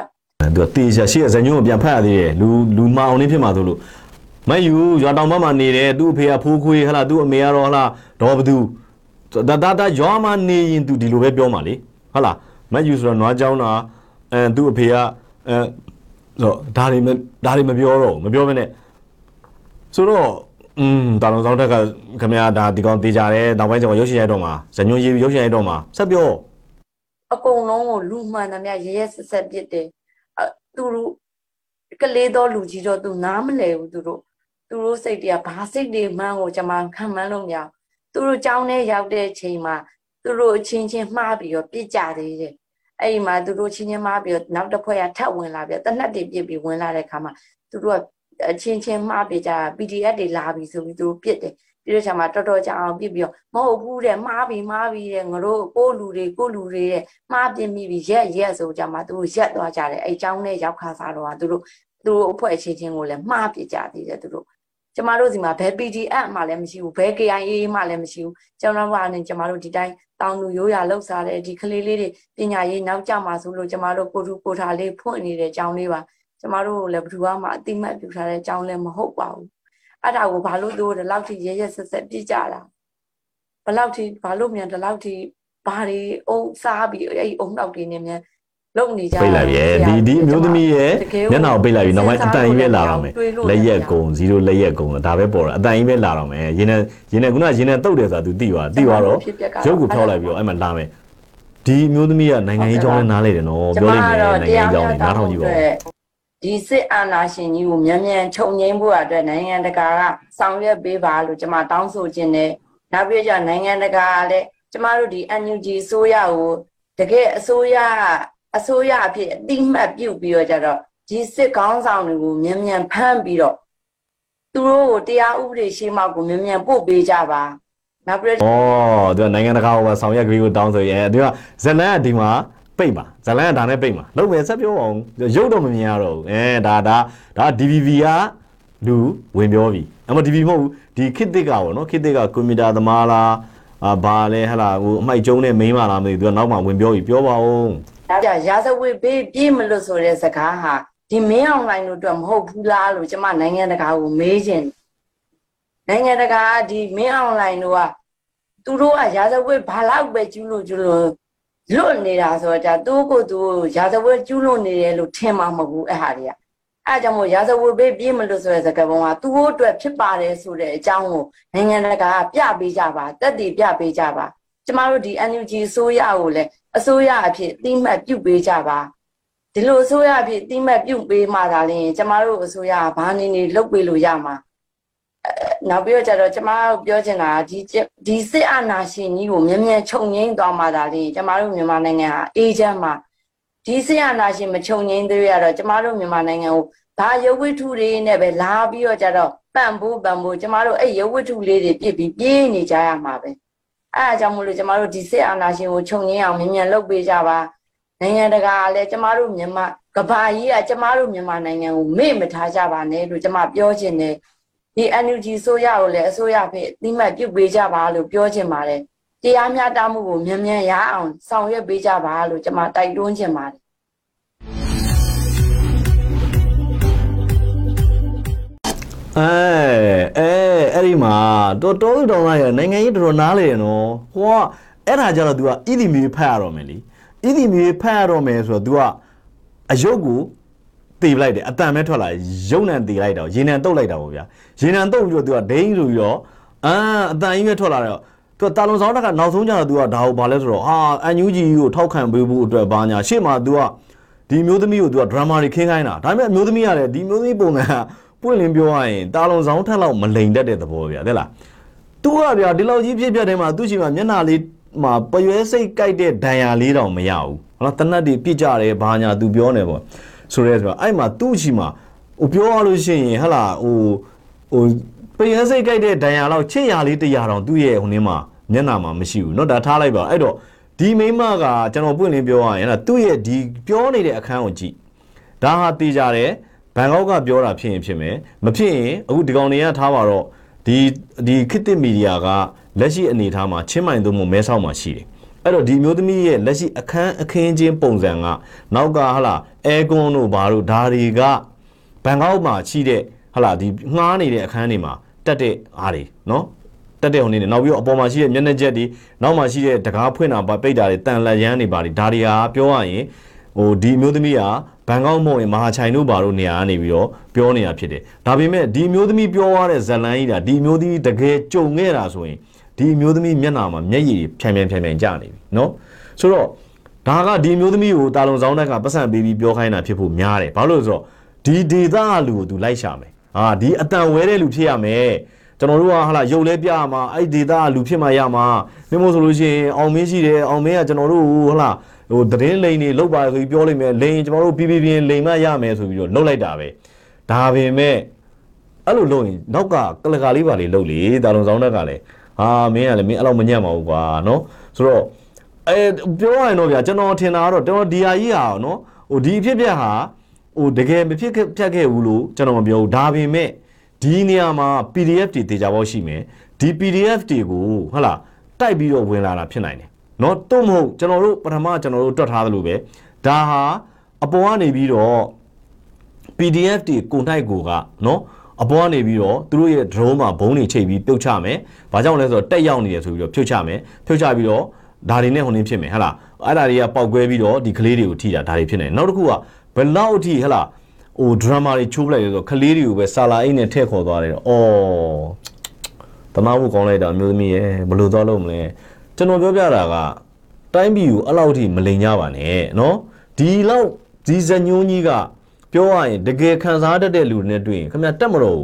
သူကတေချာရှိရဇညုံကိုပြန်ဖတ်ရသေးတယ်လူလူမအောင်နေဖြစ်မှာဆိုလို့မတ်ယူရွာတောင်ဘက်မှာနေတယ်သူ့အဖေကဖိုးခွေးဟလားသူ့အမေကတော့ဟလားတော့ဘသူဒါဒါဒါရွာမှာနေရင်သူဒီလိုပဲပြောမှာလေဟုတ်လားမတ်ယူဆိုတော့နွားကြောင်တာ အဲသူ့အဖေကအဲဆိုဒါတွေမဒါတွေမပြောတော့ဘူးမပြောဘဲနဲ့ဆိုတော့อืมတာလုံးဆောင်တက်ကခင်ဗျာဒါဒီကောင်တေးကြတယ်နောက်ပိုင်းကျတော့ရုပ်ရှင်ရိုက်တော့မှာဇညွန်ရေးရုပ်ရှင်ရိုက်တော့မှာဆက်ပြောအကုန်လုံးကိုလူမှန်သမျှရရဲဆက်ဆက်ပြစ်တယ်အသူတို့ကလေးတော်လူကြီးတော့သူနားမလဲဘူးသူတို့သူတို့စိတ်တွေကဘာစိတ်တွေမှန်းကိုကျွန်မခံမှန်းလို့မရဘူးသူတို့ကြောင်းထဲရောက်တဲ့အချိန်မှာသူတို့အချင်းချင်းမှားပြီးတော့ပြစ်ကြသေးတယ် အဲ့ဒီမှာသူတို့ချင်းချင်းမှားပြီးတော့နောက်တစ်ဖွဲ့ကထပ်ဝင်လာပြီးတနက်တွေပြစ်ပြီးဝင်လာတဲ့ခါမှာသူတို့ကအချင်းချင်းမှားပြီးကြ PDF တွေလာပြီးဆိုပြီးသူတို့ပြစ်တယ်ပြီးတော့ဆရာမတော်တော်ကြာအောင်ပြစ်ပြီးတော့မဟုတ်ဘူးတဲ့မှားပြီးမှားပြီးတဲ့ငါတို့ကိုလူတွေကိုလူတွေတဲ့မှားပြင်းပြီးရက်ရက်ဆိုကြမှာသူတို့ရက်သွားကြတယ်အဲအကြောင်းနဲ့ရောက်ခါစားတော့သူတို့သူတို့အဖွဲ့အချင်းချင်းကိုလည်းမှားပြစ်ကြသေးတယ်သူတို့ကျမတို့စီမှာဘယ် PDF မှလည်းမရှိဘူးဘယ် KIA မှလည်းမရှိဘူးကျွန်တော်တို့အနေနဲ့ကျမတို့ဒီတိုင်း တောင်လူရိုးရာလှုပ်ရှားတဲ့ဒီကလေးလေးတွေပညာရေးနောက်ကျမှာဆိုလို့ကျမတို့ကိုထူကိုထာလေးဖွင့်နေတဲ့အကြောင်းလေးပါကျမတို့လည်းဘယ်သူမှအတိမတ်ပြုထားတဲ့အကြောင်းလည်းမဟုတ်ပါဘူးအဲ့ဒါကိုဘာလို့တို့ဒီလောက်ထိရရဆက်ဆက်ပြစ်ကြတာဘယ်လောက်ထိဘာလို့မြန်ဒီလောက်ထိဘာတွေအုံစားပြီးအဲ့ဒီအုံနောက်တွေနဲ့မြန် လုံနေကြပိတ်လိုက်ပြီဒီဒီအမျိုးသမီးရဲ့မျက်နှာကိုပိတ်လိုက်ပြီနောက်ပိုင်းအတန်ကြီးပဲလာတော့မယ်လက်ရက်ကုံ0လက်ရက်ကုံဒါပဲပေါ်တာအတန်ကြီးပဲလာတော့မယ်ရင်းနဲ့ရင်းနဲ့ခုနရင်းနဲ့တုတ်တယ်ဆိုတာ तू သိသွားသိသွားတော့ရုပ်ကိုဖျောက်လိုက်ပြီးတော့အဲ့မှာလာမယ်ဒီအမျိုးသမီးကနိုင်ငံရေးကြောင်းနဲ့နားလေတယ်နော်ပြောလိုက်မယ်နိုင်ငံရေးကြောင်းနဲ့နားထောင်ကြည့်ပါဦးဒီစစ်အာဏာရှင်ကြီးကိုမြန်မြန်ခြုံငိမ့်ဖို့အတွက်နိုင်ငံတကာကဆောင်ရွက်ပေးပါလို့ကျွန်မတောင်းဆိုခြင်းနဲ့နောက်ပြီးကြနိုင်ငံတကာကလည်းကျမတို့ဒီ NUG အစိုးရကိုတကယ်အစိုးရ အစိုးရအဖြစ်အတိမတ်ပြုတ်ပြီးတော့ကြတော့ဒီစစ်ကောင်းဆောင်တွေကိုမြန်မြန်ဖမ်းပြီးတော့သူတို့ကိုတရားဥပဒေရှေ့မှောက်ကိုမြန်မြန်ပို့ပေးကြပါနောက်ပြီးတော့ဩသူကနိုင်ငံတကာဟိုမှာဆောင်ရွက်ကလေးကိုတောင်းဆိုရဲသူကဇလန်ကဒီမှာပိတ်ပါဇလန်ကဒါနဲ့ပိတ်ပါလုံးမယ်ဆက်ပြောအောင်ရုပ်တော့မမြင်ရတော့ဘူးအဲဒါဒါဒါ DVV ကလူဝင်ပြောပြီအမ DVV မဟုတ်ဘူးဒီခစ်တစ်ကပေါ့နော်ခစ်တစ်ကကွန်ပျူတာသမားလားအာဘာလဲဟလာဟိုအမိုက်ကျုံးနဲ့မိန်းမလားမသိဘူးသူကနောက်မှဝင်ပြောပြီပြောပါဦး ဒါကြရာဇဝတ်ဘေးပြေးမလို့ဆိုတဲ့စကားဟာဒီမင်းအောင်လိုင်းတို့အတွက်မဟုတ်ဘူးလားလို့ကျမနိုင်ငံတကာကိုမေးခြင်းနိုင်ငံတကာကဒီမင်းအောင်လိုင်းတို့ကသူတို့ကရာဇဝတ်ဘာလောက်ပဲကျူးလို့ကျူးလို့လွတ်နေတာဆိုတော့ဒါသူ့ကိုယ်သူရာဇဝတ်ကျူးလို့နေတယ်လို့ထင်မှာမဟုတ်ဘူးအဲ့ဟာတွေကအဲ့ဒါကြောင့်မို့ရာဇဝတ်ဘေးပြေးမလို့ဆိုတဲ့စကားပုံကသူတို့အတွက်ဖြစ်ပါတယ်ဆိုတဲ့အကြောင်းကိုနိုင်ငံတကာကပြပေးကြပါတက်တည်ပြပေးကြပါကျမတို့ဒီ NUG အစိုးရကိုလည်း အစိုးရအဖြစ်အတိမတ်ပြုတ်ပေးကြပါဒီလိုအစိုးရအဖြစ်အတိမတ်ပြုတ်ပေးမှသာလျှင်ကျမတို့အစိုးရကဘာနေနေလုပ်ပေးလို့ရမှာအဲနောက်ပြီးတော့ကျတော့ကျမတို့ပြောချင်တာကဒီဒီစစ်အာဏာရှင်ကြီးကိုမြန်မြန်ခြုံငိမ့်သွားမှသာလျှင်ကျမတို့မြန်မာနိုင်ငံဟာအေဂျင့်မှာဒီစစ်အာဏာရှင်မခြုံငိမ့်သေးရတော့ကျမတို့မြန်မာနိုင်ငံကိုဘာရုပ်ဝတ္ထုတွေနဲ့ပဲလာပြီးတော့ကျတော့ပန့်ဖို့ပန့်ဖို့ကျမတို့အဲ့ရုပ်ဝတ္ထုလေးတွေပြစ်ပြီးပြေးနေကြရမှာပဲ အဲအကြောင်းမို့လို့ကျမတို့ဒီစစ်အာဏာရှင်ကိုခြုံငင်းအောင်မြင်မြန်လုပ်ပေးကြပါနိုင်ငံတကာကလည်းကျမတို့မြန်မာကဘာကြီးကကျမတို့မြန်မာနိုင်ငံကိုမေ့မထားကြပါနဲ့လို့ကျမပြောချင်တယ်ဒီ NUG ဆိုရကိုလည်းအစိုးရဖြစ်အတိမတ်ပြုတ်ပေးကြပါလို့ပြောချင်ပါတယ်တရားမျှတမှုကိုမြန်မြန်ရအောင်ဆောင်ရွက်ပေးကြပါလို့ကျမတိုက်တွန်းချင်ပါတယ် အဲအဲအဲ့ဒီမှာတော်တော်တော်လာရနိုင်ငံရေးတော်တော်နားလေရနော်ဟိုကအဲ့ဒါကြတော့ तू ကဣတိမီဖတ်ရတော့မယ်လीဣတိမီဖတ်ရတော့မယ်ဆိုတော့ तू ကအယုတ်ကိုတေးလိုက်တယ်အတန်မဲ့ထွက်လာရုပ်နံတေးလိုက်တော့ရေနံတုတ်လိုက်တာပေါ့ဗျာရေနံတုတ်ပြီးတော့ तू ကဒိန်းဆိုပြီးတော့အာအတန်ကြီးပဲထွက်လာတော့ तू တာလွန်ဆောင်တက်ကနောက်ဆုံးကျတော့ तू ကဒါကိုဘာလဲဆိုတော့ဟာအန်ယူဂျီကိုထောက်ခံပေးဖို့အတွက်ဘာညာရှေ့မှာ तू ကဒီမျိုးသမီးကို तू ကဒရမာတွေခင်းခိုင်းတာဒါပေမဲ့အမျိုးသမီးကလည်းဒီမျိုးသမီးပုံစံက ပွင့်လင်းပြောရရင်တာလွန်ဆောင်ထက်လောက်မလိန်တတ်တဲ့သဘောဗျာတဲ့လား သူကဗျာဒီလောက်ကြီးဖြစ်ပြတဲ့မှာသူ့ရှိမှာမျက်နှာလေးမှာပရွဲစိတ်ကြိုက်တဲ့ဒဏ်ရာလေးတောင်မရဘူးဟုတ်လားတနတ်တွေပြစ်ကြတယ်ဘာညာသူပြောနေပေါ့ဆိုရဲဆိုတော့အဲ့မှာသူ့ရှိမှာဟိုပြောရလို့ရှိရင်ဟဟလာဟိုဟိုပရွဲစိတ်ကြိုက်တဲ့ဒဏ်ရာလောက်ချစ်ရလေးတရားတောင်သူ့ရဲ့ဟိုနင်းမှာမျက်နှာမှာမရှိဘူးเนาะဒါထားလိုက်ပါအဲ့တော့ဒီမိမကကျွန်တော်ပွင့်လင်းပြောရရင်အဲ့ဒါသူ့ရဲ့ဒီပြောနေတဲ့အခန်းကိုကြည့် ဒါဟာတေးကြတယ် ဘန်ကောက်ကပြောတာဖြစ်ရင်ဖြစ်မယ်မဖြစ်ရင်အခုဒီကောင်တွေကထားပါတော့ဒီဒီခစ်တစ်မီဒီယာကလက်ရှိအနေအထားမှာချင်းမိုင်သို့မဟုတ်မဲဆောက်မှာရှိတယ်အဲ့တော့ဒီမျိုးသမီးရဲ့လက်ရှိအခန်းအခင်းချင်းပုံစံကနောက်ကဟလာအဲကွန်တို့ဘာတို့ဒါတွေကဘန်ကောက်မှာရှိတဲ့ဟလာဒီငှားနေတဲ့အခန်းတွေမှာတက်တဲ့အားတွေနော်တက်တဲ့ဟိုနေနေနောက်ပြီးတော့အပေါ်မှာရှိတဲ့မျက်နှာချက်တွေနောက်မှာရှိတဲ့တကားဖွင့်တာပါပိတ်တာတွေတန်လက်ရမ်းတွေပါတွေဒါတွေဟာပြောရရင် ဟိုဒီအမျိုးသမီးကဘန်ကောက်မဟုတ်ရင်မဟာချိုင်တို့ဘာလို့နေရာကနေပြီးတော့ပြောနေတာဖြစ်တယ်ဒါပေမဲ့ဒီအမျိုးသမီးပြောရတဲ့ဇလန်ကြီးဒါဒီအမျိုးသမီးတကယ်ကြုံခဲ့တာဆိုရင်ဒီအမျိုးသမီးမျက်နှာမှာမျက်ရည်ဖြန်ဖြန်ဖြန်ဖြန်ကျနေပြီเนาะဆိုတော့ဒါကဒီအမျိုးသမီးကိုတာလုံဆောင်တဲ့ကပတ်စံပေးပြီးပြောခိုင်းတာဖြစ်ဖို့များတယ်ဘာလို့လဲဆိုတော့ဒီဒေတာလူကိုသူလိုက်ရှာမယ်ဟာဒီအတန်ဝဲတဲ့လူဖြစ်ရမယ်ကျွန်တော်တို့ကဟာလာရုပ်လဲပြရမှာအဲ့ဒီဒေတာလူဖြစ်မှရမှာမင်းမို့ဆိုလို့ရှိရင်အောင်မင်းရှိတယ်အောင်မင်းကကျွန်တော်တို့ဟဟာလာ ဟိုသတင်းလိန်တွေလောက်ပါဆိုပြီးပြောလိုက်မယ်လိန်ကျွန်တော်တို့ပြပြပြင်းလိန်မရမယ်ဆိုပြီးတော့လှုပ်လိုက်တာပဲဒါပေမဲ့အဲ့လိုလုပ်ရင်နောက်ကကလကာလေးပါလေးလုပ်လေတာလုံဆောင်တက်ကလည်းဟာမင်းကလည်းမင်းအဲ့လောက်မညံ့ပါဘူးကွာနော်ဆိုတော့အဲပြောရရင်တော့ဗျာကျွန်တော်ထင်တာကတော့ကျွန်တော်ဒီဟာကြီးဟာနော်ဟိုဒီအဖြစ်ပြက်ဟာဟိုတကယ်မဖြစ်ခဲ့ဖြတ်ခဲ့ဘူးလို့ကျွန်တော်မပြောဘူးဒါပေမဲ့ဒီနေရာမှာ PDF တွေတေချာပေါက်ရှိမယ်ဒီ PDF တွေကိုဟုတ်လားတိုက်ပြီးတော့ဝင်လာတာဖြစ်နိုင်တယ် နော်တော့မဟုတ်ကျွန်တော်တို့ပထမကျွန်တော်တို့တွက်ထားသလိုပဲဒါဟာအပေါ်ကနေပြီးတော့ PDF တွေကိုနိုင်ကိုကနော်အပေါ်ကနေပြီးတော့သူတို့ရဲ့ drone မှာဘုံတွေချိန်ပြီးပြုတ်ချမယ်။ဘာကြောင့်လဲဆိုတော့တက်ရောက်နေတယ်ဆိုပြီးတော့ဖြုတ်ချမယ်။ဖြုတ်ချပြီးတော့ဒါတွေနဲ့ဟိုနေဖြစ်မယ်ဟဟလား။အဲ့ဒါတွေကပေါက်ကွဲပြီးတော့ဒီကလေးတွေကိုထိတာဒါတွေဖြစ်နေတယ်။နောက်တစ်ခုကဘယ်လောက်အထိဟဟလားဟို drama တွေချိုးပလိုက်လဲဆိုတော့ကလေးတွေကိုပဲဆာလာအိတ်နဲ့ထည့်ခေါ်သွားတယ်။အော်တမမှုကောင်းလိုက်တာအမျိုးသမီးရဲ့ဘယ်လိုသွားလို့မလဲ။ ကျွန်တော်ပြောပြတာကတိုင်းပြည်ကိုအဲ့လောက်ထိမလိန်ကြပါနဲ့နော်။ဒီလောက်ဒီဇညုံးကြီးက ပြောရရင်တကယ်ခံစားတတ်တဲ့လူတွေနဲ့တွေ့ရင်ခင်ဗျတက်မလို့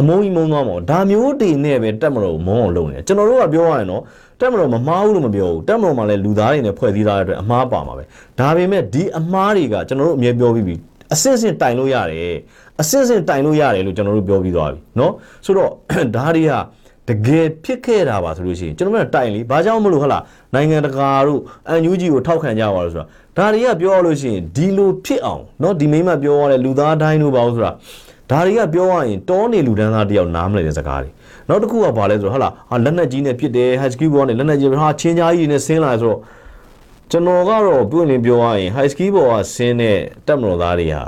အမုန်းကြီးမုန်းသွားမှာဒါမျိုးတွေနဲ့ပဲတက်မလို့မုန်းအောင်လုပ်နေကျွန်တော်တို့ကပြောရရင်တော့တက်မလို့မမားဘူးလို့မပြောဘူးတက်မလို့မှလည်းလူသားတွေနဲ့ဖွဲ့စည်းထားတဲ့အတွက်အမားပါမှာပဲဒါပေမဲ့ဒီအမားတွေကကျွန်တော်တို့အမြဲပြောပြီးပြီအစစ်စစ်တိုင်လို့ရတယ်အစစ်စစ်တိုင်လို့ရတယ်လို့ကျွန်တော်တို့ပြောပြီးသွားပြီเนาะဆိုတော့ ဒါတွေက တကယ်ဖြစ်ခဲ့တာပါဆိုလို့ရှိရင်ကျွန်တော်တို့ကတိုင်လीဘာကြောင့်မလို့ဟဟလားနိုင်ငံတကာတို့အန်ယူဂျီကိုထောက်ခံကြပါလို့ဆိုတာဒါတွေကပြောရလို့ရှိရင်ဒီလိုဖြစ်အောင်เนาะဒီမိမပြောရတဲ့လူသားတိုင်းတို့ပါလို့ဆိုတာဒါတွေကပြောရရင်တောနေလူတန်းသားတယောက်နားမလည်တဲ့စကားတွေနောက်တစ်ခုကဘာလဲဆိုတော့ဟဟလားဟာလက်နက်ကြီးနဲ့ဖြစ်တယ်ဟက်စကီဘောနဲ့လက်နက်ကြီးဟာချင်းကြားကြီးနဲ့ဆင်းလာဆိုတော့ကျွန်တော်ကတော့ပြုရင်ပြောရရင် high ski ဘောကဆင်းတဲ့တက်မတော်သားတွေဟာ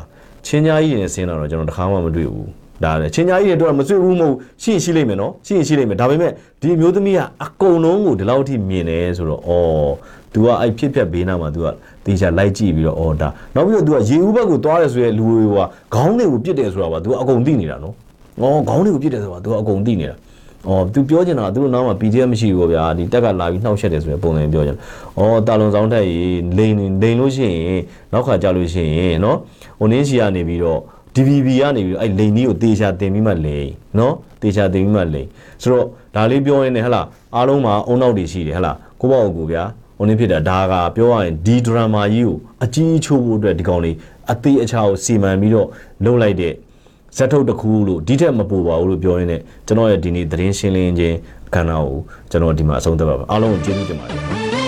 ချင်းကြားကြီးနဲ့ဆင်းလာတော့ကျွန်တော်တခါမှမတွေ့ဘူး ဒါလည်းချင်းကြားကြီးတွေတော့မတွေ့ဘူးမဟုတ်ရှိရင်ရှိလိမ့်မယ်နော်ရှိရင်ရှိလိမ့်မယ်ဒါပေမဲ့ဒီအမျိုးသမီးကအကုန်လုံးကိုဒီလောက်ထိမြင်တယ်ဆိုတော့အော် तू ကအဲ့ဖြစ်ဖြတ်ဘေးနားမှာ तू ကတေချာလိုက်ကြည့်ပြီးတော့အော်ဒါနောက်ပြီးတော့ तू ကရေဦးဘက်ကိုသွားရဲဆိုရဲလူတွေကခေါင်းတွေကိုပြစ်တယ်ဆိုတာပါ तू ကအကုန်သိနေတာနော်။အော်ခေါင်းတွေကိုပြစ်တယ်ဆိုတာ तू ကအကုန်သိနေတာ။အော် तू ပြောချင်တာကသူတို့နားမှာ PDF မရှိဘူးပေါ့ဗျာဒီတက်ကလာပြီးနှောက်ရက်တယ်ဆိုရဲပုံစံပြောချင်။အော်တာလွန်ဆောင်တက်ရေးလိန်လိန်လို့ရှိရင်နောက်ခါကြလို့ရှိရင်နော်ဟိုနင်းစီကနေပြီးတော့ DVB ကနေပြီးတော့အဲ့လိန်ကြီးကိုတေချာတင်ပြီးမှလိန်နော်တေချာတင်ပြီးမှလိန်ဆိုတော့ဒါလေးပြောရင်းနဲ့ဟဟလားအားလုံးမှာအုံနောက်တွေရှိတယ်ဟဟလားကိုပေါ့ကိုဗျာဟိုနေ့ဖြစ်တာဒါကပြောရရင်ဒီဒရမာကြီးကိုအကြီးချိုးဖို့အတွက်ဒီကောင်လေးအသေးအချာကိုစီမံပြီးတော့လုပ်လိုက်တဲ့ဇက်ထုတ်တစ်ခုလို့ဒီထက်မပူပါဘူးလို့ပြောရင်းနဲ့ကျွန်တော်ရဲ့ဒီနေ့သတင်းရှင်းလင်းခြင်းကဏ္ဍကိုကျွန်တော်ဒီမှာအဆုံးသတ်ပါပါအားလုံးကိုကျေးဇူးတင်ပါတယ်